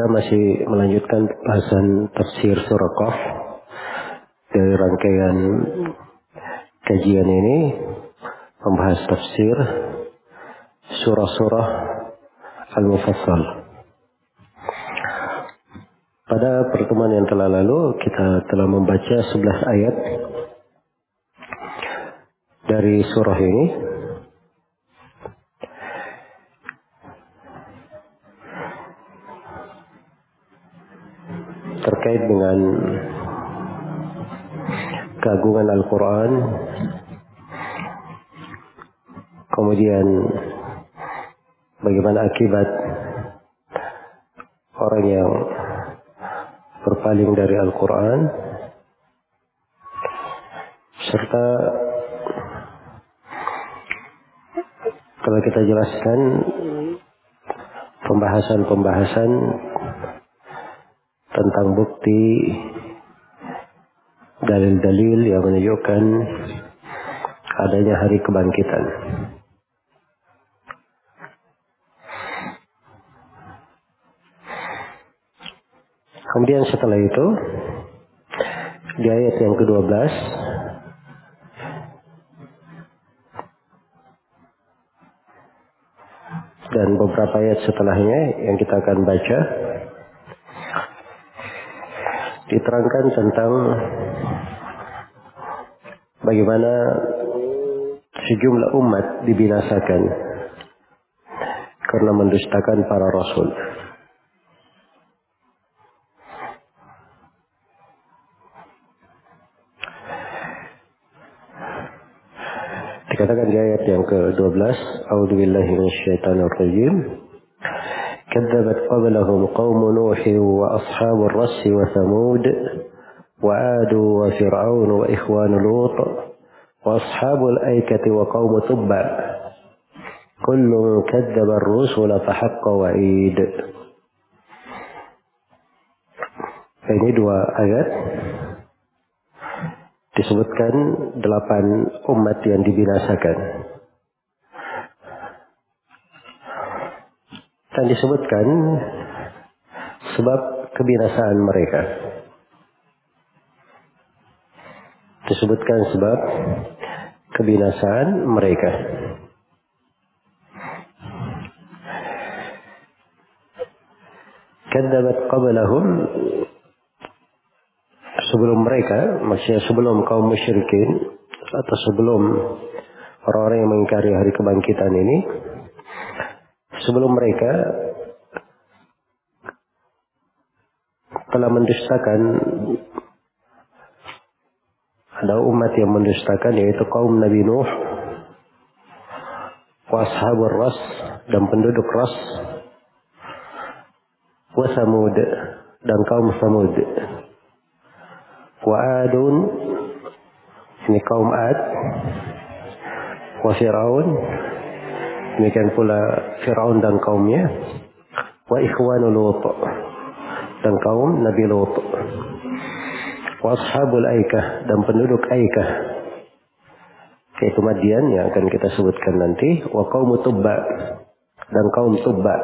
Kita masih melanjutkan bahasan tafsir surah Qaf dari rangkaian kajian ini membahas tafsir surah-surah Al-Mufassal. Pada pertemuan yang telah lalu kita telah membaca 11 ayat dari surah ini dengan keagungan Al-Quran. Kemudian bagaimana akibat orang yang berpaling dari Al-Quran. Serta telah kita jelaskan pembahasan-pembahasan tentang bukti dalil-dalil yang menunjukkan adanya hari kebangkitan. Kemudian setelah itu di ayat yang ke-12 dan beberapa ayat setelahnya yang kita akan baca diterangkan tentang bagaimana sejumlah umat dibinasakan karena mendustakan para rasul. Dikatakan di ayat yang ke-12, A'udzu billahi minasyaitonir rajim. كذبت قبلهم قوم نوح وأصحاب الرس وثمود وعاد وفرعون وإخوان لوط وأصحاب الأيكة وقوم تبع. كل كذب الرسل فحق وعيد. Ini dua ayat disebutkan delapan umat yang dibinasakan. Dan disebutkan sebab kebinasaan mereka. Disebutkan sebab kebinasaan mereka. Kadzabat qablahum sebelum mereka, maksudnya sebelum kaum musyrikin atau sebelum orang-orang yang mengingkari hari kebangkitan ini, sebelum mereka telah mendustakan ada umat yang mendustakan yaitu kaum Nabi Nuh washabur ras dan penduduk ras wa samud dan kaum samud. Wa adun ini kaum ad wa Demikian pula Fir'aun dan kaumnya. Wa ikhwanu Lut. Dan kaum Nabi Lut. Wa ashabul Aikah. Dan penduduk Aikah. Yaitu Madian yang akan kita sebutkan nanti. Wa kaum Tubba. Dan kaum Tubba.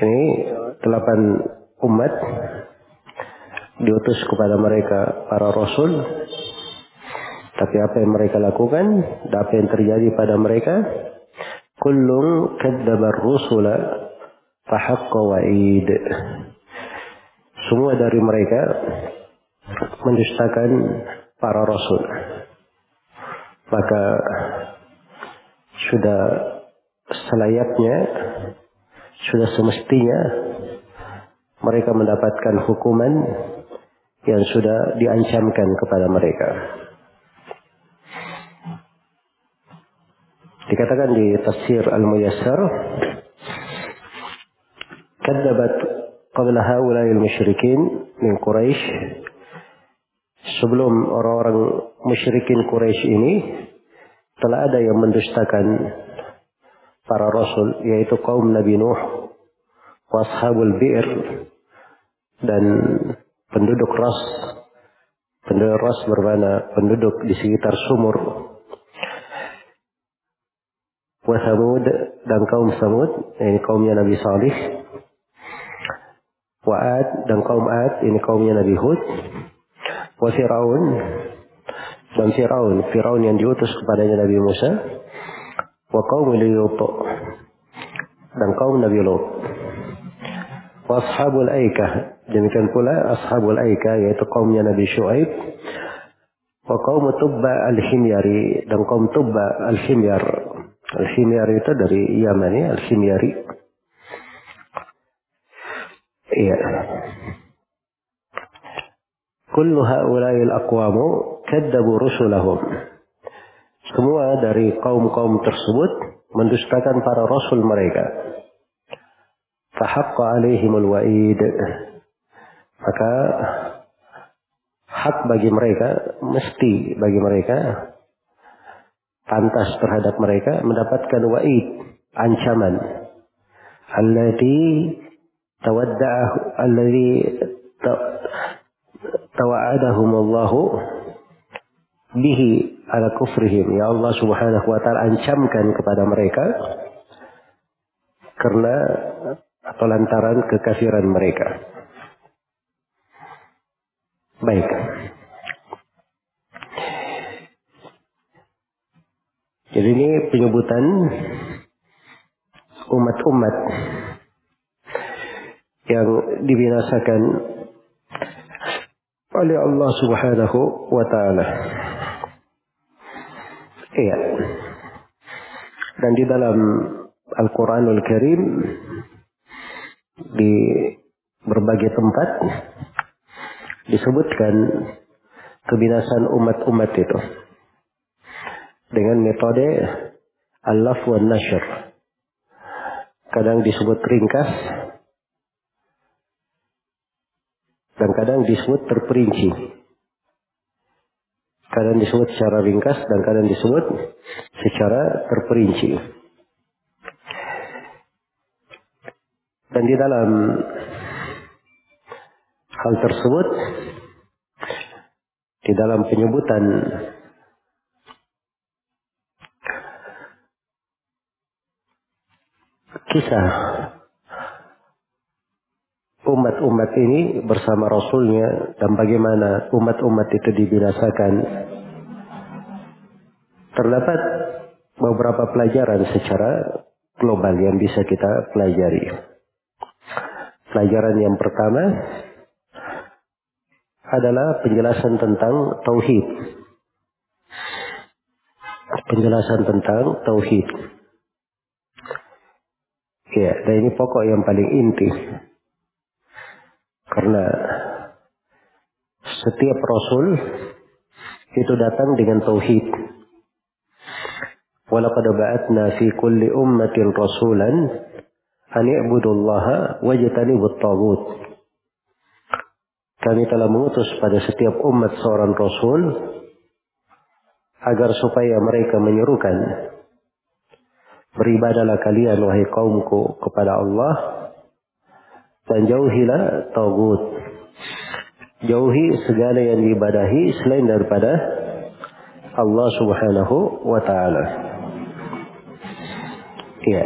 Ini delapan umat diutus kepada mereka para rasul tapi apa yang mereka lakukan, dan apa yang terjadi pada mereka, kullun kadzabar rusula fahaqqa wa'id. Semua dari mereka mendustakan para rasul. Maka sudah selayaknya, sudah semestinya mereka mendapatkan hukuman yang sudah diancamkan kepada mereka. Dikatakan di tafsir Al-Muyassar, kadzabat qabla haula'il musyrikin min Quraisy sebelum orang-orang musyrikin Quraisy ini telah ada yang mendustakan para rasul yaitu kaum Nabi Nuh washabul bi'r dan penduduk Ras. Penduduk Ras bermana penduduk di sekitar sumur wa Samud dan kaum Samud ini kaumnya Nabi Salih wa Ad dan kaum Ad ini kaumnya Nabi Hud wa Firaun dan Firaun Firaun yang diutus kepadanya Nabi Musa wa kaum Lut dan kaum Nabi Lut. Wa ashabul aikah demikian pula ashabul aikah yaitu kaumnya Nabi Syuaib wa kaum Tubba al-Himyari dan kaum Tubba al-Himyar al-Himyar itu dari Yaman ya al-Himyari iya. Kullu haula'il aqwamu kadzabu rusulahum. Semua dari kaum-kaum tersebut mendustakan para rasul mereka. Fahaqqa alaihimul wa'id. Maka hak bagi mereka mesti bagi mereka pantas terhadap mereka mendapatkan wa'id ancaman allati tawadda'ahu alladhi tawa'adahumullahu bihi ala kufrihim ya Allah Subhanahu wa taala ancamkan kepada mereka karena atau lantaran kekafiran mereka. Baik. Jadi ini penyebutan umat-umat yang dibinasakan oleh Allah Subhanahu wa taala. Iya. Dan di dalam Al-Qur'anul Karim di berbagai tempat disebutkan kebinasan umat-umat itu dengan metode al-laf wa nashr. Kadang disebut ringkas dan kadang disebut terperinci. Kadang disebut secara ringkas dan kadang disebut secara terperinci. Dan di dalam hal tersebut, di dalam penyebutan kisah umat-umat ini bersama Rasulnya dan bagaimana umat-umat itu dibinasakan. Terdapat beberapa pelajaran secara global yang bisa kita pelajari. Pelajaran yang pertama adalah penjelasan tentang tauhid. Penjelasan tentang tauhid. Ya, dan ini pokok yang paling inti. Karena setiap rasul itu datang dengan tauhid. Walaqad ba'atna fi kulli ummatin rasulan an i'budullaha wajtanibut tagut. Kami telah mengutus pada setiap umat seorang rasul agar supaya mereka menyerukan beribadalah kalian wahai kaumku kepada Allah dan jauhilah tagut. Jauhi segala yang diibadahi selain daripada Allah Subhanahu wa taala. Ya.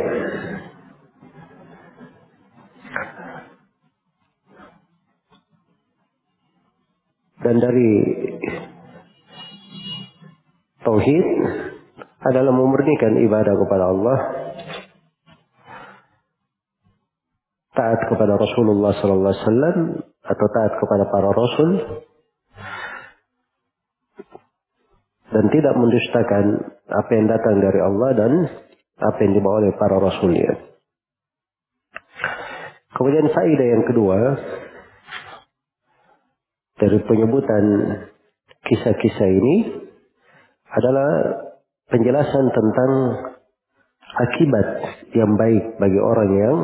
Dan dari tauhid adalah memurnikan ibadah kepada Allah taat kepada Rasulullah sallallahu alaihi wasallam atau taat kepada para rasul dan tidak mendustakan apa yang datang dari Allah dan apa yang dibawa oleh para rasulnya. Kemudian faedah yang kedua dari penyebutan kisah-kisah ini adalah penjelasan tentang akibat yang baik bagi orang yang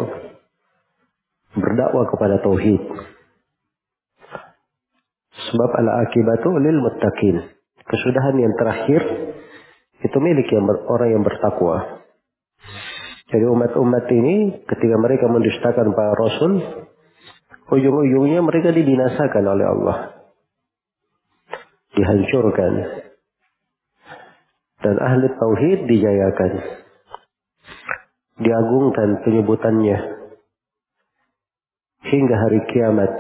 berdakwah kepada tauhid. Sebab ala akibatu lil muttaqin. Kesudahan yang terakhir itu milik yang ber, orang yang bertakwa. Jadi umat-umat ini ketika mereka mendustakan para rasul, ujung-ujungnya mereka dibinasakan oleh Allah. Dihancurkan. Dan ahli tauhid dijayakan. Diagungkan penyebutannya. Hingga hari kiamat.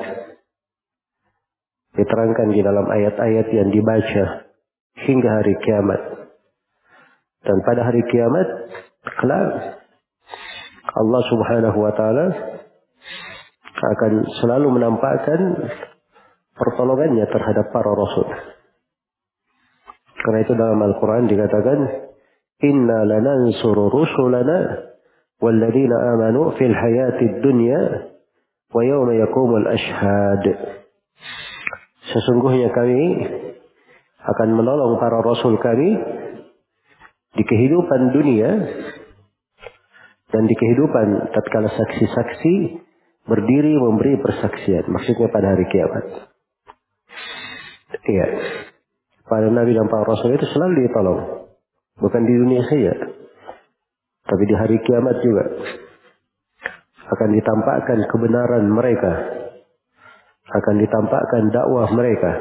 Diterangkan di dalam ayat-ayat yang dibaca. Hingga hari kiamat. Dan pada hari kiamat, kelak Allah Subhanahu wa taala akan selalu menampakkan pertolongannya terhadap para rasul. Karena itu dalam Al-Quran dikatakan, Inna lanansuru rusulana walladzina amanu fil hayatid dunya wa yawma yakumul ashhad. Sesungguhnya kami akan menolong para rasul kami di kehidupan dunia dan di kehidupan tatkala saksi-saksi berdiri memberi persaksian. Maksudnya pada hari kiamat. Iya. Para nabi dan para rasul itu selalu ditolong. Bukan di dunia saja. Tapi di hari kiamat juga. Akan ditampakkan kebenaran mereka. Akan ditampakkan dakwah mereka.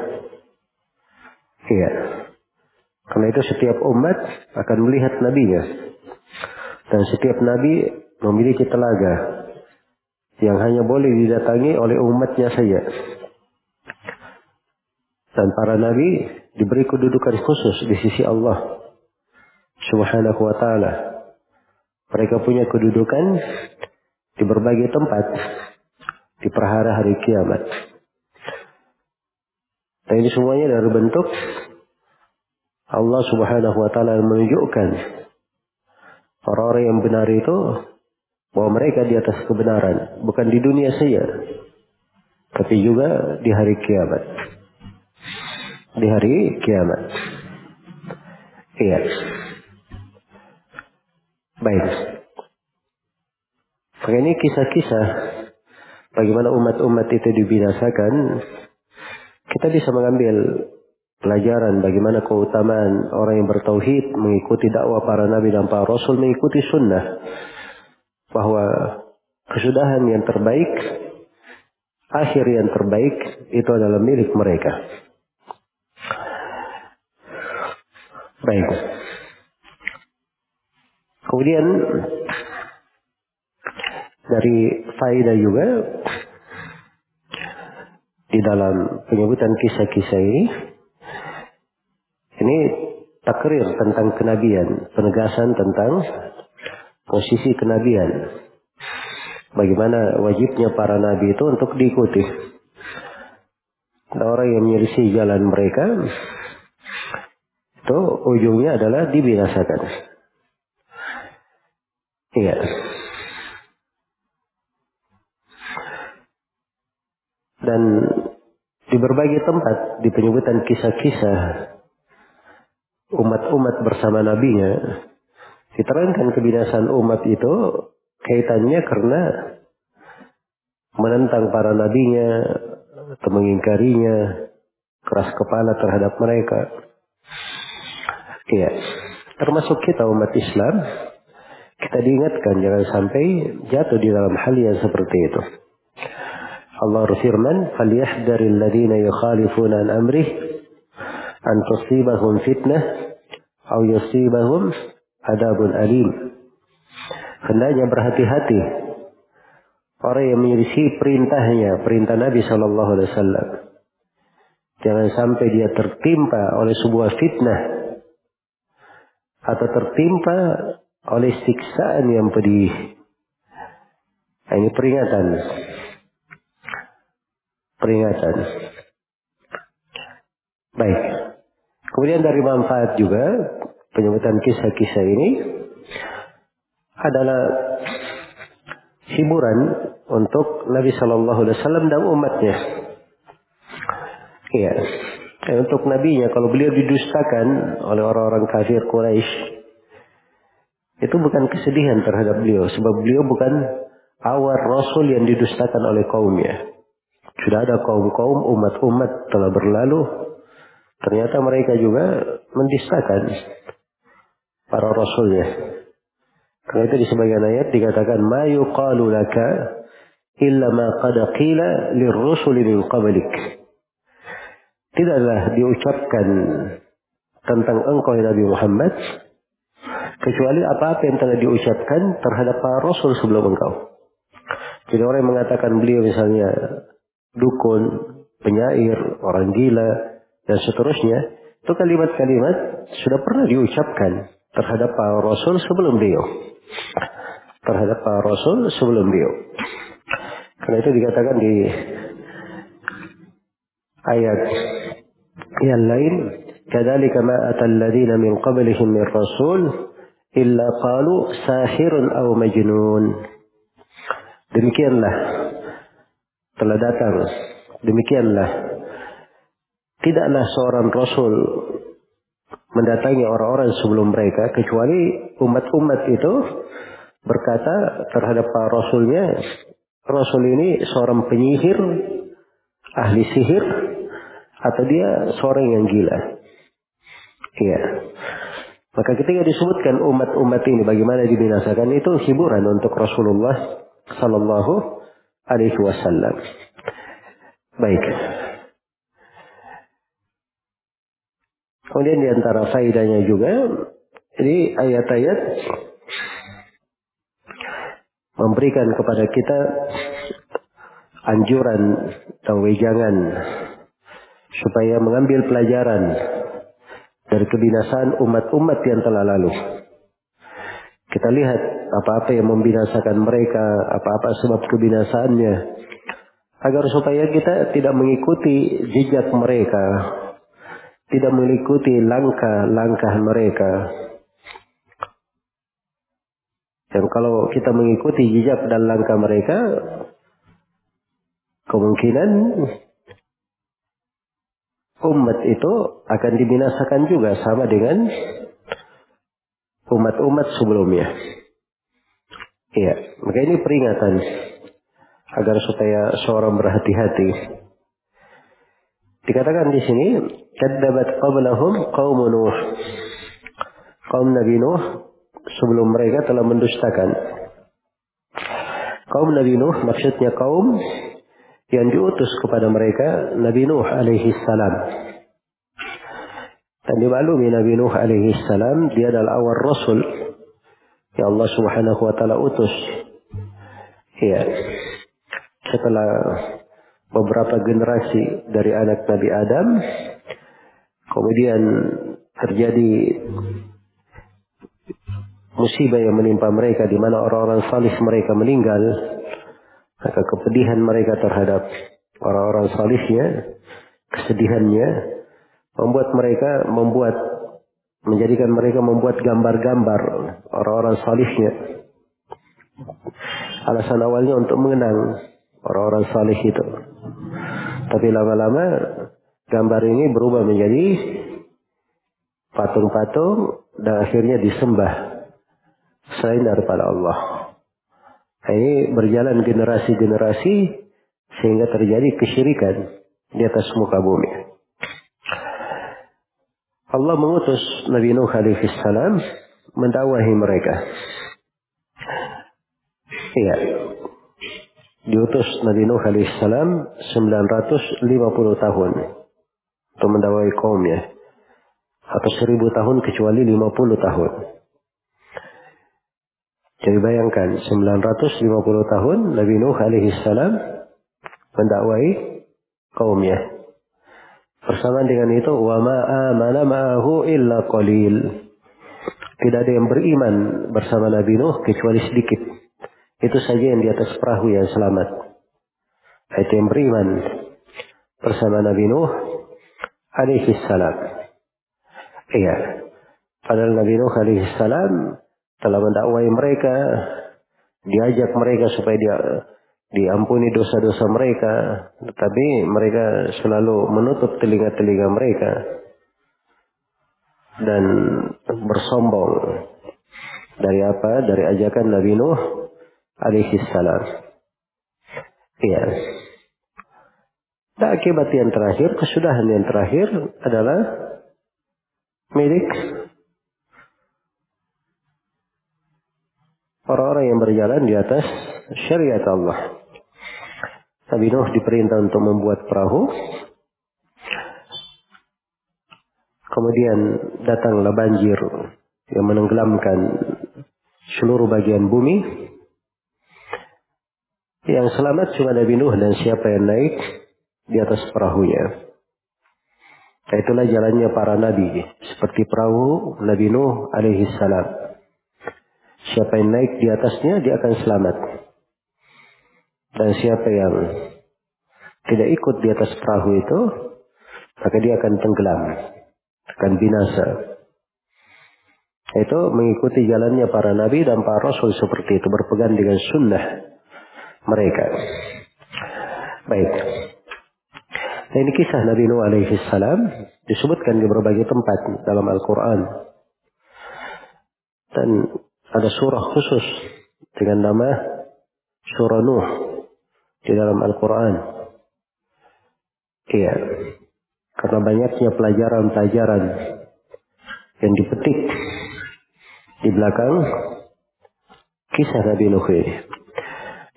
Iya. Karena itu setiap umat akan melihat nabinya. Dan setiap nabi memiliki telaga yang hanya boleh didatangi oleh umatnya saja. Dan para nabi diberi kedudukan khusus di sisi Allah Subhanahu wa taala. Mereka punya kedudukan di berbagai tempat di perhara hari kiamat. Dan ini semuanya dari bentuk Allah Subhanahu wa taala menunjukkan orang-orang yang benar itu bahwa mereka di atas kebenaran, bukan di dunia saja, tapi juga di hari kiamat. Di hari kiamat. Iya. Baik. Maka ini kisah-kisah bagaimana umat-umat itu dibinasakan. Kita bisa mengambil pelajaran bagaimana keutamaan orang yang bertauhid mengikuti dakwah para nabi dan para rasul mengikuti sunnah bahwa kesudahan yang terbaik, akhir yang terbaik itu adalah milik mereka. Baik. Kemudian dari faedah juga di dalam penyebutan kisah-kisah ini ini takrir tentang kenabian, penegasan tentang posisi kenabian. Bagaimana wajibnya para nabi itu untuk diikuti. orang yang menyelisih jalan mereka itu ujungnya adalah dibinasakan. Iya. Dan di berbagai tempat di penyebutan kisah-kisah umat-umat bersama nabinya Diterangkan kebinasaan umat itu kaitannya karena menentang para nabinya atau mengingkarinya, keras kepala terhadap mereka. Iya, termasuk kita umat Islam, kita diingatkan jangan sampai jatuh di dalam hal yang seperti itu. Allah berfirman, فَلْيَحْدَرِ الَّذِينَ يُخَالِفُونَ عَنْ أَمْرِهِ أَنْ تُصِيبَهُمْ فِتْنَةً أَوْ يُصِيبَهُمْ adabun alim. Hendaknya berhati-hati orang yang menyelisih perintahnya, perintah Nabi Shallallahu Alaihi Wasallam. Jangan sampai dia tertimpa oleh sebuah fitnah atau tertimpa oleh siksaan yang pedih. Nah, ini peringatan. Peringatan. Baik. Kemudian dari manfaat juga penyebutan kisah-kisah ini adalah hiburan untuk Nabi Shallallahu Alaihi Wasallam dan umatnya. Iya. Dan untuk nabinya kalau beliau didustakan oleh orang-orang kafir Quraisy itu bukan kesedihan terhadap beliau sebab beliau bukan awal Rasul yang didustakan oleh kaumnya. Sudah ada kaum-kaum umat-umat telah berlalu. Ternyata mereka juga mendustakan para rasulnya. Karena itu di sebagian ayat dikatakan ma yuqalu laka illa ma qad qila lirrusuli min qablik. Tidaklah diucapkan tentang engkau ya Nabi Muhammad kecuali apa-apa yang telah diucapkan terhadap para rasul sebelum engkau. Jadi orang yang mengatakan beliau misalnya dukun, penyair, orang gila, dan seterusnya, itu kalimat-kalimat sudah pernah diucapkan terhadap para rasul sebelum beliau. Terhadap para rasul sebelum beliau. Karena itu dikatakan di ayat yang lain, "Kadzalika ma atal ladzina min qablihim min rasul illa qalu sahirun aw majnun." Demikianlah telah datang. Demikianlah tidaklah seorang rasul mendatangi orang-orang sebelum mereka kecuali umat-umat itu berkata terhadap para rasulnya rasul ini seorang penyihir ahli sihir atau dia seorang yang gila. Iya. Maka ketika disebutkan umat-umat ini bagaimana dibinasakan itu hiburan untuk Rasulullah sallallahu alaihi wasallam. Baik. Kemudian di antara faedahnya juga, ini ayat-ayat memberikan kepada kita anjuran atau wejangan supaya mengambil pelajaran dari kebinasaan umat-umat yang telah lalu. Kita lihat apa-apa yang membinasakan mereka, apa-apa sebab kebinasaannya, agar supaya kita tidak mengikuti jejak mereka, tidak mengikuti langkah-langkah mereka. Dan kalau kita mengikuti jejak dan langkah mereka, kemungkinan umat itu akan dibinasakan juga sama dengan umat-umat sebelumnya. Iya, maka ini peringatan agar supaya seorang berhati-hati. Dikatakan di sini, kadzabat qablahum qaum Nuh. Kaum Nabi Nuh sebelum mereka telah mendustakan. Kaum Nabi Nuh maksudnya kaum yang diutus kepada mereka Nabi Nuh alaihi salam. Dan dimaklumi Nabi Nuh alaihi salam dia adalah awal rasul yang Allah Subhanahu wa taala utus. Iya. Setelah beberapa generasi dari anak Nabi Adam. Kemudian terjadi musibah yang menimpa mereka di mana orang-orang salih mereka meninggal. Maka kepedihan mereka terhadap orang-orang salihnya, kesedihannya membuat mereka membuat menjadikan mereka membuat gambar-gambar orang-orang salihnya. Alasan awalnya untuk mengenang orang-orang salih itu. Tapi lama-lama gambar ini berubah menjadi patung-patung dan akhirnya disembah selain daripada Allah. Nah, ini berjalan generasi-generasi sehingga terjadi kesyirikan di atas muka bumi. Allah mengutus Nabi Nuh alaihi salam mendakwahi mereka. Iya, diutus Nabi Nuh alaihissalam 950 tahun untuk mendakwai kaumnya atau 1000 tahun kecuali 50 tahun. Jadi bayangkan 950 tahun Nabi Nuh alaihissalam mendakwai kaumnya. Bersama dengan itu wa ma amana ma'ahu illa qalil. Tidak ada yang beriman bersama Nabi Nuh kecuali sedikit. Itu saja yang di atas perahu yang selamat. Itu yang beriman bersama Nabi Nuh alaihi salam. Iya. Padahal Nabi Nuh alaihi salam telah mendakwai mereka, diajak mereka supaya dia diampuni dosa-dosa mereka, tetapi mereka selalu menutup telinga-telinga mereka dan bersombong dari apa? Dari ajakan Nabi Nuh alaihi salam. Iya. Dan akibat yang terakhir, kesudahan yang terakhir adalah milik orang-orang yang berjalan di atas syariat Allah. Nabi Nuh diperintah untuk membuat perahu. Kemudian datanglah banjir yang menenggelamkan seluruh bagian bumi. Yang selamat cuma Nabi Nuh dan siapa yang naik di atas perahunya. Itulah jalannya para nabi. Seperti perahu Nabi Nuh alaihi salam. Siapa yang naik di atasnya, dia akan selamat. Dan siapa yang tidak ikut di atas perahu itu, maka dia akan tenggelam. Akan binasa. Itu mengikuti jalannya para nabi dan para rasul seperti itu. Berpegang dengan sunnah mereka. Baik. Nah, ini kisah Nabi Nuh alaihi salam disebutkan di berbagai tempat dalam Al-Quran. Dan ada surah khusus dengan nama surah Nuh di dalam Al-Quran. Iya. Karena banyaknya pelajaran-pelajaran yang dipetik di belakang kisah Nabi Nuh ini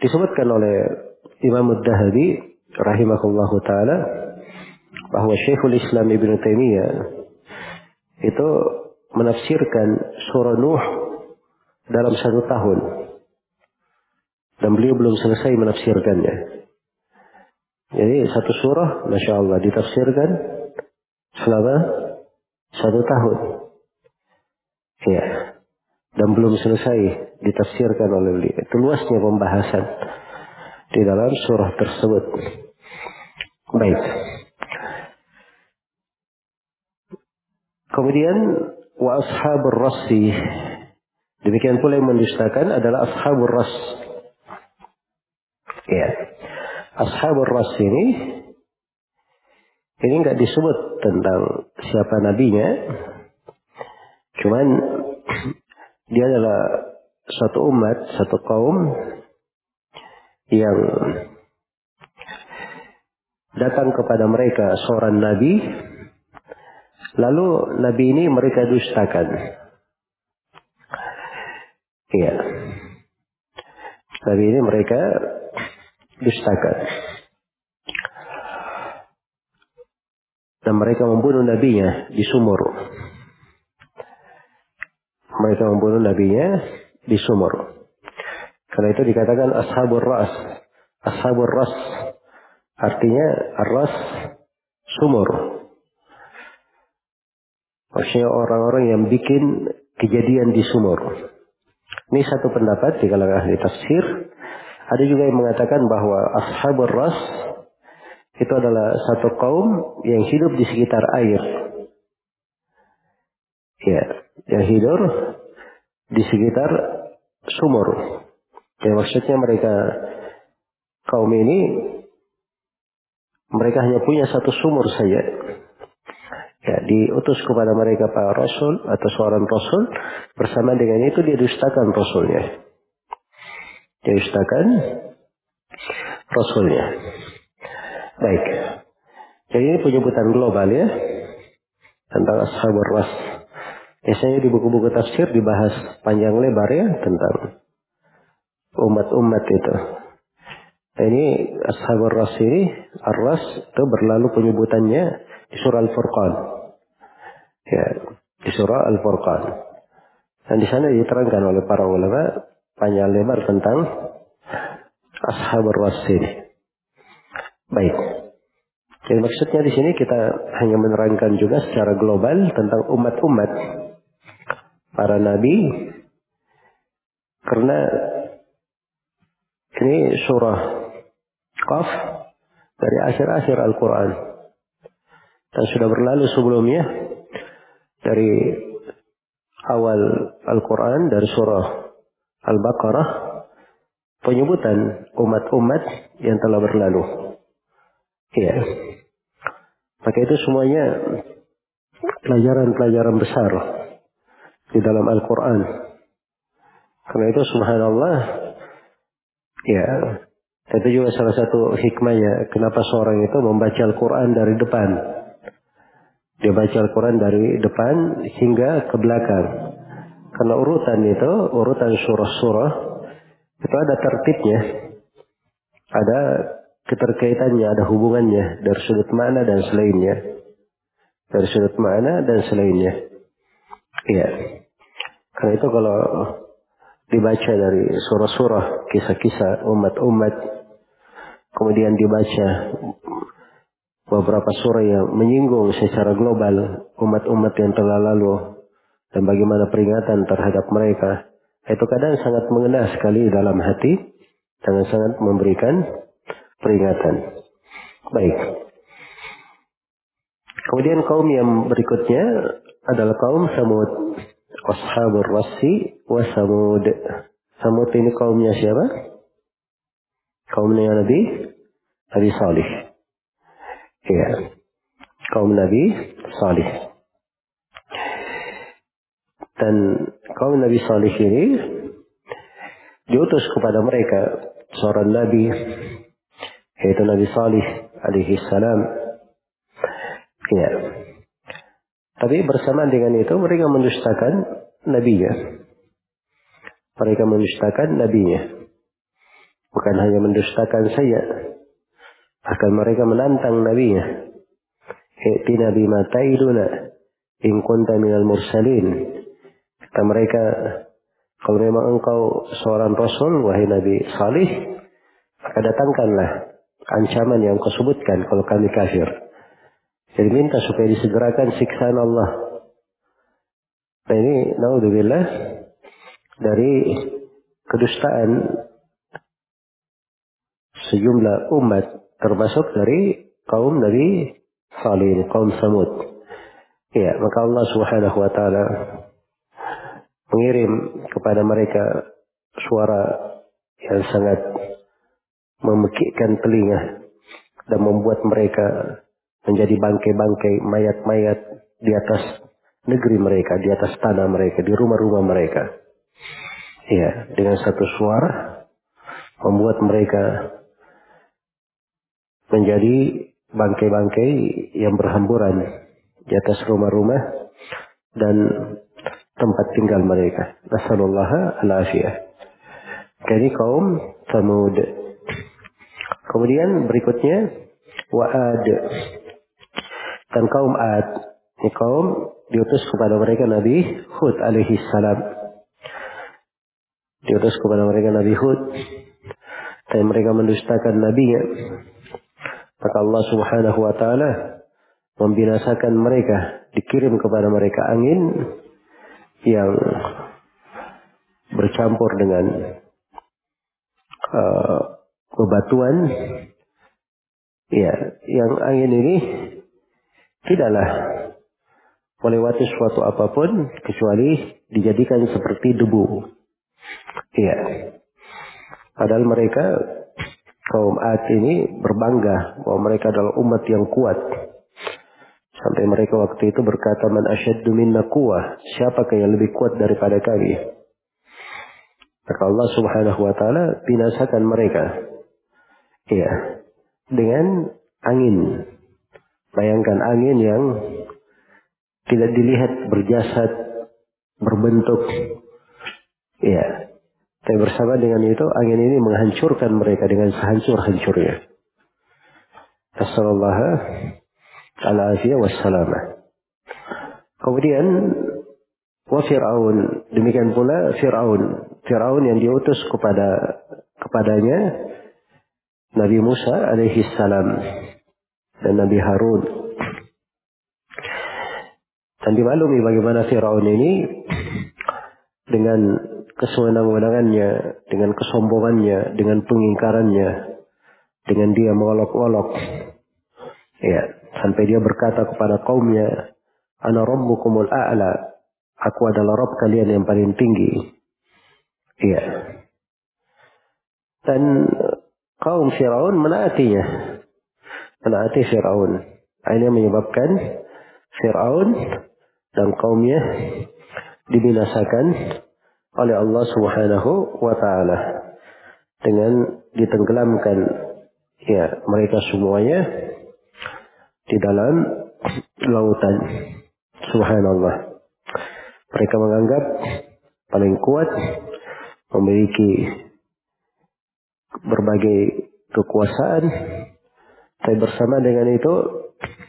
disebutkan oleh Imam Ad-Dahabi rahimahullahu taala bahwa Syekhul Islam Ibn Taimiyah itu menafsirkan surah Nuh dalam satu tahun dan beliau belum selesai menafsirkannya. Jadi satu surah, masya Allah, ditafsirkan selama satu tahun. Ya, dan belum selesai ditafsirkan oleh beliau. Itu luasnya pembahasan di dalam surah tersebut. Baik. Kemudian wa ashabur rassi. Demikian pula yang mendustakan adalah ashabur ras. Ya. Ashabur ras ini ini nggak disebut tentang siapa nabinya. Cuman dia adalah satu umat, satu kaum yang datang kepada mereka seorang nabi, lalu nabi ini mereka dustakan. Iya. Nabi ini mereka dustakan. Dan mereka membunuh nabinya di sumur mereka membunuh nabinya di sumur. Karena itu dikatakan ashabur ras. Ashabur ras artinya ras sumur. Maksudnya orang-orang yang bikin kejadian di sumur. Ini satu pendapat di kalangan ahli tafsir. Ada juga yang mengatakan bahwa ashabur ras itu adalah satu kaum yang hidup di sekitar air. Ya, yang hidup di sekitar sumur. Yang maksudnya mereka kaum ini mereka hanya punya satu sumur saja. Ya, diutus kepada mereka para rasul atau seorang rasul bersama dengan itu dia dustakan rasulnya. Dia dustakan rasulnya. Baik. Jadi ini penyebutan global ya tentang ashabur ras. Biasanya di buku-buku tafsir dibahas panjang lebar ya tentang umat-umat itu. Nah, ini Ashabul Ras ini, Ar-Ras itu berlalu penyebutannya di surah Al-Furqan. Ya, di surah Al-Furqan. Dan di sana diterangkan oleh para ulama panjang lebar tentang Ashabul Ras ini. Baik. Jadi maksudnya di sini kita hanya menerangkan juga secara global tentang umat-umat para nabi karena ini surah Qaf dari akhir-akhir Al-Quran dan sudah berlalu sebelumnya dari awal Al-Quran dari surah Al-Baqarah penyebutan umat-umat yang telah berlalu. Iya. Maka itu semuanya pelajaran-pelajaran besar di dalam Al-Quran. Karena itu subhanallah Ya, itu juga salah satu hikmahnya kenapa seorang itu membaca Al-Quran dari depan. Dia baca Al-Quran dari depan hingga ke belakang. Karena urutan itu, urutan surah-surah, itu ada tertibnya. Ada keterkaitannya, ada hubungannya dari sudut mana dan selainnya. Dari sudut mana dan selainnya. Iya. Karena itu kalau dibaca dari surah-surah, kisah-kisah umat-umat, kemudian dibaca beberapa surah yang menyinggung secara global umat-umat yang telah lalu dan bagaimana peringatan terhadap mereka. Itu kadang sangat mengena sekali dalam hati, sangat-sangat memberikan peringatan. Baik. Kemudian kaum yang berikutnya adalah kaum Samud. Ashabur Rasi wa Samud. Samud ini kaumnya siapa? Kaumnya Nabi Nabi Salih. Iya. Kaum Nabi Salih. Dan kaum Nabi Salih ini diutus kepada mereka seorang Nabi yaitu Nabi Salih alaihi salam. Ya. Tapi bersamaan dengan itu mereka mendustakan nabinya. Mereka mendustakan nabinya. Bukan hanya mendustakan saya. Bahkan mereka menantang nabinya. I'tina bima ta'iduna in kunta minal mursalin. Kata mereka, kalau memang engkau seorang rasul, wahai Nabi Salih, maka datangkanlah ancaman yang kau sebutkan kalau kami kafir. Jadi minta supaya disegerakan siksaan Allah. Nah ini naudzubillah dari kedustaan sejumlah umat termasuk dari kaum Nabi Salih, kaum Samud. Ya, maka Allah Subhanahu wa taala mengirim kepada mereka suara yang sangat memekikkan telinga dan membuat mereka menjadi bangkai-bangkai mayat-mayat di atas negeri mereka, di atas tanah mereka, di rumah-rumah mereka. Ya, dengan satu suara membuat mereka menjadi bangkai-bangkai yang berhamburan di atas rumah-rumah dan tempat tinggal mereka. Nasallallahu al-afiyah. Jadi kaum Samud. Kemudian berikutnya Wa'ad dan kaum Ad. Ini kaum diutus kepada mereka Nabi Hud alaihi salam. Diutus kepada mereka Nabi Hud. Dan mereka mendustakan nabinya. Maka Allah subhanahu wa ta'ala membinasakan mereka. Dikirim kepada mereka angin yang bercampur dengan uh, bebatuan ya yang angin ini tidaklah melewati suatu apa pun kecuali dijadikan seperti debu. Iya. Padahal mereka kaum Ad ini berbangga bahwa mereka adalah umat yang kuat. Sampai mereka waktu itu berkata, Man asyaddu minna kuwah. Siapakah yang lebih kuat daripada kami? Maka Allah subhanahu wa ta'ala binasakan mereka. Iya. Dengan angin. Bayangkan angin yang tidak dilihat berjasad, berbentuk. Iya. Tapi bersama dengan itu, angin ini menghancurkan mereka dengan sehancur-hancurnya. Assalamualaikum wassalamah. Kemudian wa Fir'aun. Demikian pula Fir'aun. Fir'aun yang diutus kepada kepadanya Nabi Musa alaihi salam dan Nabi Harun. Dan dimaklumi bagaimana Fir'aun ini dengan kesewenang-wenangannya, dengan kesombongannya, dengan pengingkarannya, dengan dia mengolok-olok. Ya, Sampai dia berkata kepada kaumnya, Ana rabbukumul a'la. Aku adalah Rabb kalian yang paling tinggi. Iya. Dan kaum Firaun menaatinya. Menaati Firaun. Ini menyebabkan Firaun dan kaumnya dibinasakan oleh Allah Subhanahu wa taala. dengan ditenggelamkan ya mereka semuanya di dalam lautan. Subhanallah. Mereka menganggap paling kuat memiliki berbagai kekuasaan. Tapi bersama dengan itu,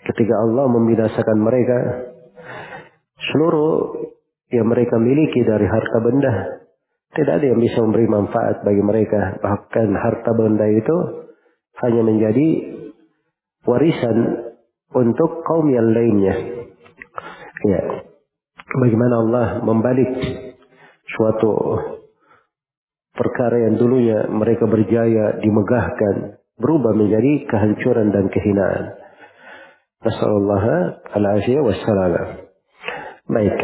ketika Allah membinasakan mereka, seluruh yang mereka miliki dari harta benda, tidak ada yang bisa memberi manfaat bagi mereka. Bahkan harta benda itu hanya menjadi warisan untuk kaum yang lainnya. Ya. Bagaimana Allah membalik suatu perkara yang dulunya mereka berjaya dimegahkan berubah menjadi kehancuran dan kehinaan. Nasallallahu al-afiyah. Baik.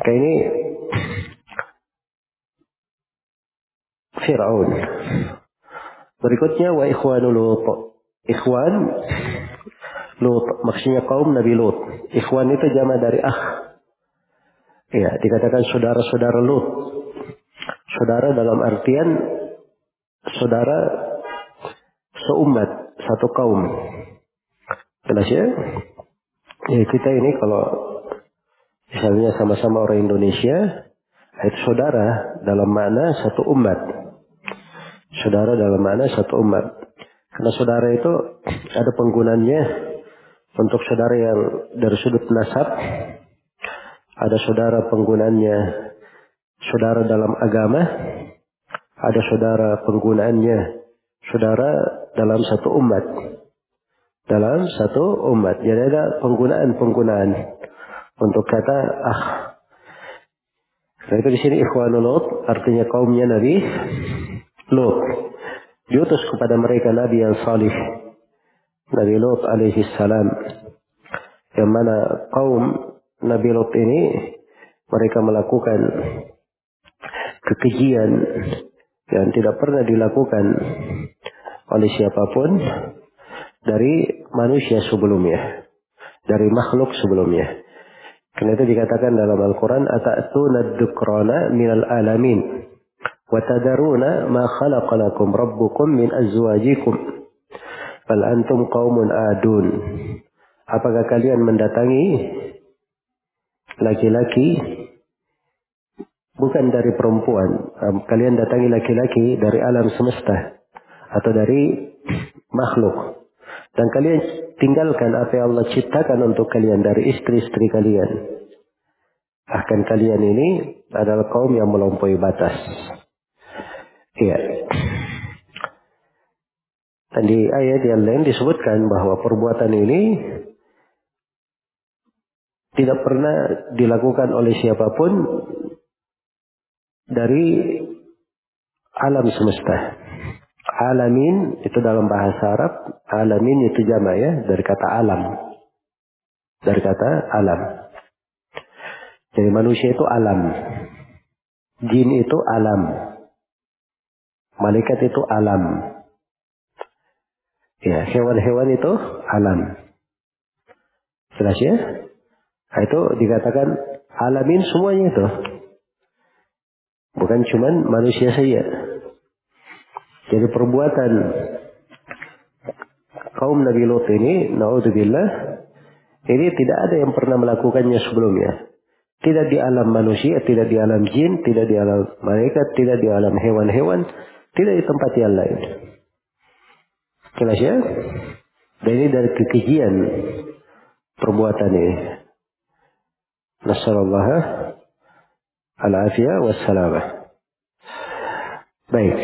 Maka ini Fir'aun. Berikutnya wa ikhwanul Lut. Ikhwan Lut maksudnya kaum Nabi Lut. Ikhwan itu jama dari ah. Ya, dikatakan saudara-saudara Lut. Saudara dalam artian saudara seumat, satu kaum. Jelas ya? Ya kita ini kalau misalnya sama-sama orang Indonesia, itu saudara dalam mana satu umat. Saudara dalam mana satu umat. Karena saudara itu ada penggunanya untuk saudara yang dari sudut nasab, ada saudara penggunaannya saudara dalam agama, ada saudara penggunaannya saudara dalam satu umat. Dalam satu umat. Jadi ada penggunaan-penggunaan untuk kata ah. Nah itu di sini ikhwanul Lut artinya kaumnya Nabi Lut. Diutus kepada mereka Nabi yang salih. Nabi Lut alaihi salam. Yang mana kaum Nabi Lut ini mereka melakukan kekejian yang tidak pernah dilakukan oleh siapa pun dari manusia sebelumnya, dari makhluk sebelumnya. Karena itu dikatakan dalam Al-Quran, Ata'tuna dukrana minal alamin. Watadaruna ma khalaqalakum rabbukum min azwajikum. Bal antum qawmun adun. Apakah kalian mendatangi laki-laki bukan dari perempuan. Kalian datangi laki-laki dari alam semesta atau dari makhluk. Dan kalian tinggalkan apa yang Allah ciptakan untuk kalian dari istri-istri kalian. Bahkan kalian ini adalah kaum yang melampaui batas. Iya. Dan di ayat yang lain disebutkan bahwa perbuatan ini tidak pernah dilakukan oleh siapa pun dari alam semesta. Alamin itu dalam bahasa Arab, alamin itu jama ya, dari kata alam. Dari kata alam. Jadi manusia itu alam. Jin itu alam. Malaikat itu alam. Ya, hewan-hewan itu alam. Jelas ya? Nah, itu dikatakan alamin semuanya itu. Bukan cuman manusia saja. Jadi perbuatan kaum Nabi Lut ini, naudzubillah, ini tidak ada yang pernah melakukannya sebelumnya. Tidak di alam manusia, tidak di alam jin, tidak di alam malaikat, tidak di alam hewan-hewan, tidak di tempat yang lain. Jelas ya? Dan ini dari kekejian perbuatan ini. Nasallallahu al-afiyah wassalamah. Baik.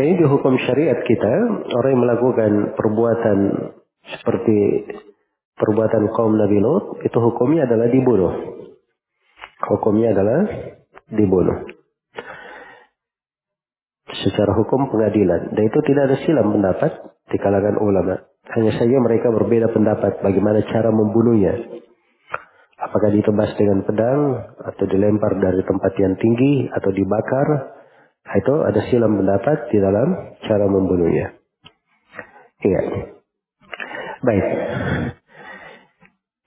Dan ini di hukum syariat kita, orang yang melakukan perbuatan seperti perbuatan kaum Nabi Lut, itu hukumnya adalah dibunuh. Hukumnya adalah dibunuh. Secara hukum pengadilan. Dan itu tidak ada silam pendapat di kalangan ulama. Hanya saja mereka berbeda pendapat bagaimana cara membunuhnya. Apakah ditebas dengan pedang atau dilempar dari tempat yang tinggi atau dibakar? Itu ada silam pendapat di dalam cara membunuhnya. Iya. Baik.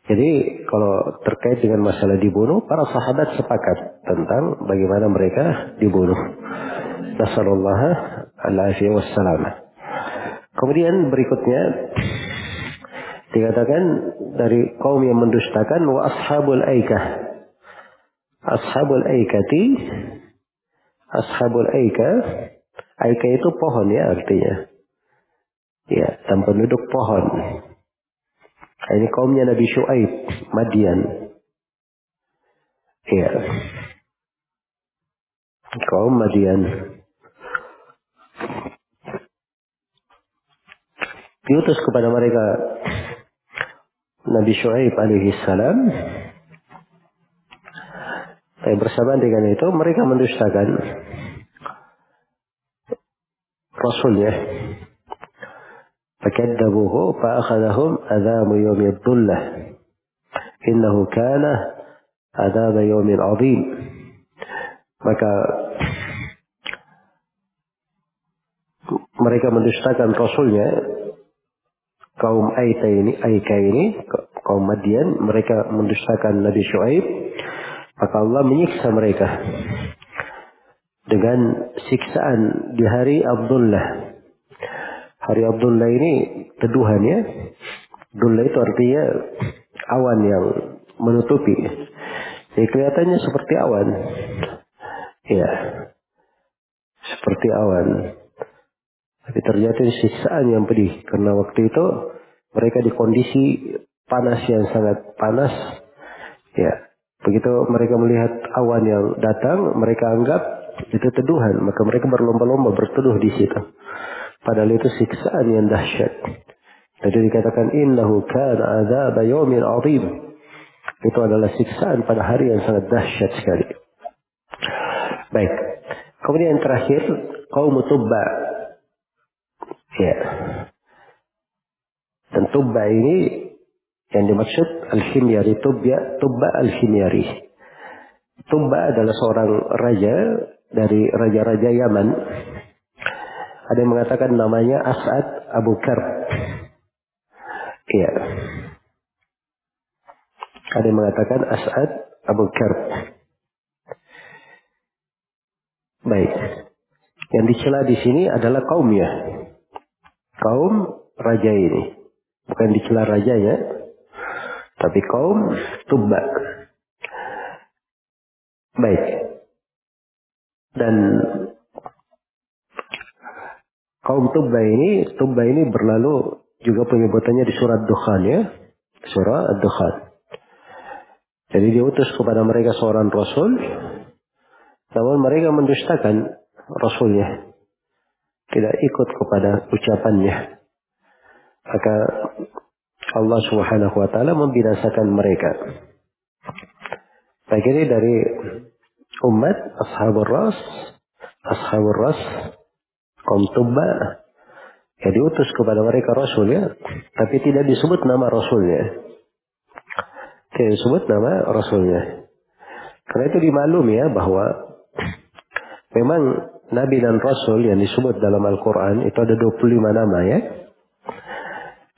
Jadi kalau terkait dengan masalah dibunuh, para sahabat sepakat tentang bagaimana mereka dibunuh. Nasallallahu alaihi wasallam. Kemudian berikutnya dikatakan dari kaum yang mendustakan wa ashabul aikah. Ashabul aikati ashabul aikah Aikah itu pohon ya artinya. Ya, dan penduduk pohon. Ini kaumnya Nabi Shu'aib, Madian. Ya. Kaum Madian. Diutus kepada mereka Nabi Shu'aib alaihi salam. Tapi bersamaan dengan itu mereka mendustakan Rasulnya. fakadabuhu fa akhadahum adhamu yawmi dhullah. Innahu kana adzab yawmin adzim Maka mereka mendustakan Rasulnya kaum Aita ini, Aika ini, kaum Madian, mereka mendustakan Nabi Shu'aib maka Allah menyiksa mereka dengan siksaan di hari Abdullah. Hari Abdullah ini teduhan ya. Abdullah itu artinya awan yang menutupi. Jadi kelihatannya seperti awan. Ya. Seperti awan. Tapi ternyata siksaan yang pedih. Karena waktu itu mereka di kondisi panas yang sangat panas. Ya. Begitu mereka melihat awan yang datang, mereka anggap itu teduhan. Maka mereka berlomba-lomba berteduh di situ. Padahal itu siksaan yang dahsyat. Jadi dikatakan innahu kana adzab yaumin azim. Itu adalah siksaan pada hari yang sangat dahsyat sekali. Baik. Kemudian yang terakhir, kaum Tubba Ya. Dan Tubba ini yang dimaksud Al-Himyari Tubba, Tubba Al-Himyari. Tubba adalah seorang raja dari raja-raja Yaman. Ada yang mengatakan namanya As'ad Abu Karb. Iya. Ada yang mengatakan As'ad Abu Karb. Baik. Yang dicela di sini adalah kaumnya kaum raja ini. Bukan dicela rajanya, tapi kaum Tubba. Baik. Dan kaum Tubba ini, Tubba ini berlalu juga penyebutannya di surat Dukhan ya. Surah Ad-Dukhan. Jadi diutus kepada mereka seorang Rasul. Namun mereka mendustakan Rasulnya tidak ikut kepada ucapannya. Maka Allah Subhanahu wa taala membinasakan mereka. Baik ini dari umat ashabul ras, ashabul ras, kaum Tubba ya diutus kepada mereka rasul ya, tapi tidak disebut nama rasulnya. Tidak disebut nama rasulnya. Karena itu dimaklumi ya bahwa memang Nabi dan Rasul yang disebut dalam Al-Quran itu ada 25 nama ya.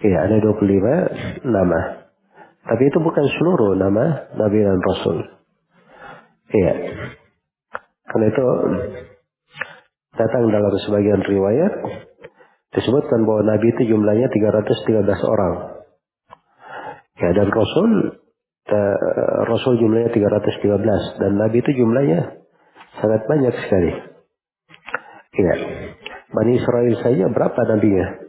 Iya ada 25 nama. Tapi itu bukan seluruh nama Nabi dan Rasul. Iya. Karena itu datang dalam sebagian riwayat disebutkan bahwa Nabi itu jumlahnya 313 orang. Ya dan Rasul Rasul jumlahnya 313 dan Nabi itu jumlahnya sangat banyak sekali. Ya. Bani Israel saja berapa nabinya?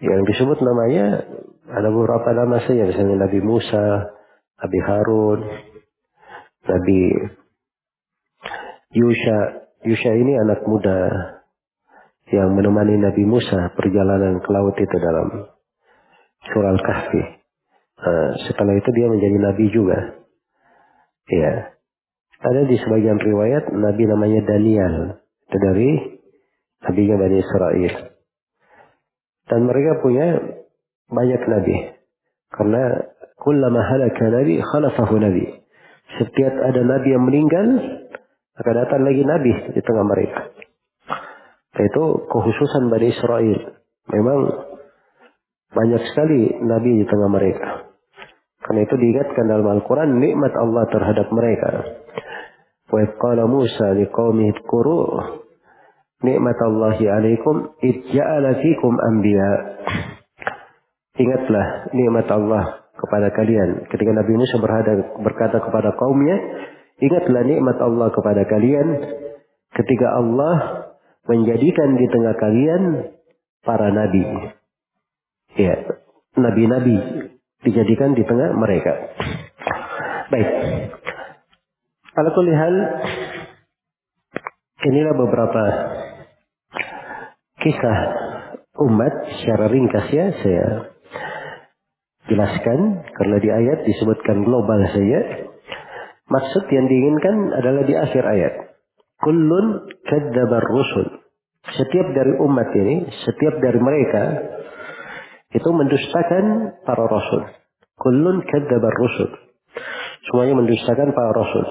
Yang disebut namanya ada beberapa nama saja, misalnya Nabi Musa, Nabi Harun, Nabi Yusha. Yusha ini anak muda yang menemani Nabi Musa perjalanan ke laut itu dalam surah Al-Kahfi. Nah, setelah itu dia menjadi nabi juga. Ya. Ada di sebagian riwayat Nabi namanya Daniel. Itu dari Nabi Bani Israel. Dan mereka punya banyak Nabi. Karena kullama halaka Nabi khalafahu Nabi. Setiap ada Nabi yang meninggal, akan datang lagi Nabi di tengah mereka. Itu kekhususan Bani Israel. Memang Banyak sekali nabi di tengah mereka. Karena itu diingatkan dalam Al-Quran nikmat Allah terhadap mereka. Wa qala Musa liqaumihi kuru nikmat Allahi alaikum idja'ala fikum anbiya. Ingatlah nikmat Allah kepada kalian. Ketika Nabi Musa berhadap, berkata kepada kaumnya, ingatlah nikmat Allah kepada kalian ketika Allah menjadikan di tengah kalian para nabi. Ya, nabi-nabi dijadikan di tengah mereka. Baik. Kalau hal inilah beberapa kisah umat secara ringkas ya saya jelaskan karena di ayat disebutkan global saja. Maksud yang diinginkan adalah di akhir ayat. Kullun kadzabar rusul. Setiap dari umat ini, setiap dari mereka itu mendustakan para rasul. Kullun kadzabar rusul. Semuanya mendustakan para rasul.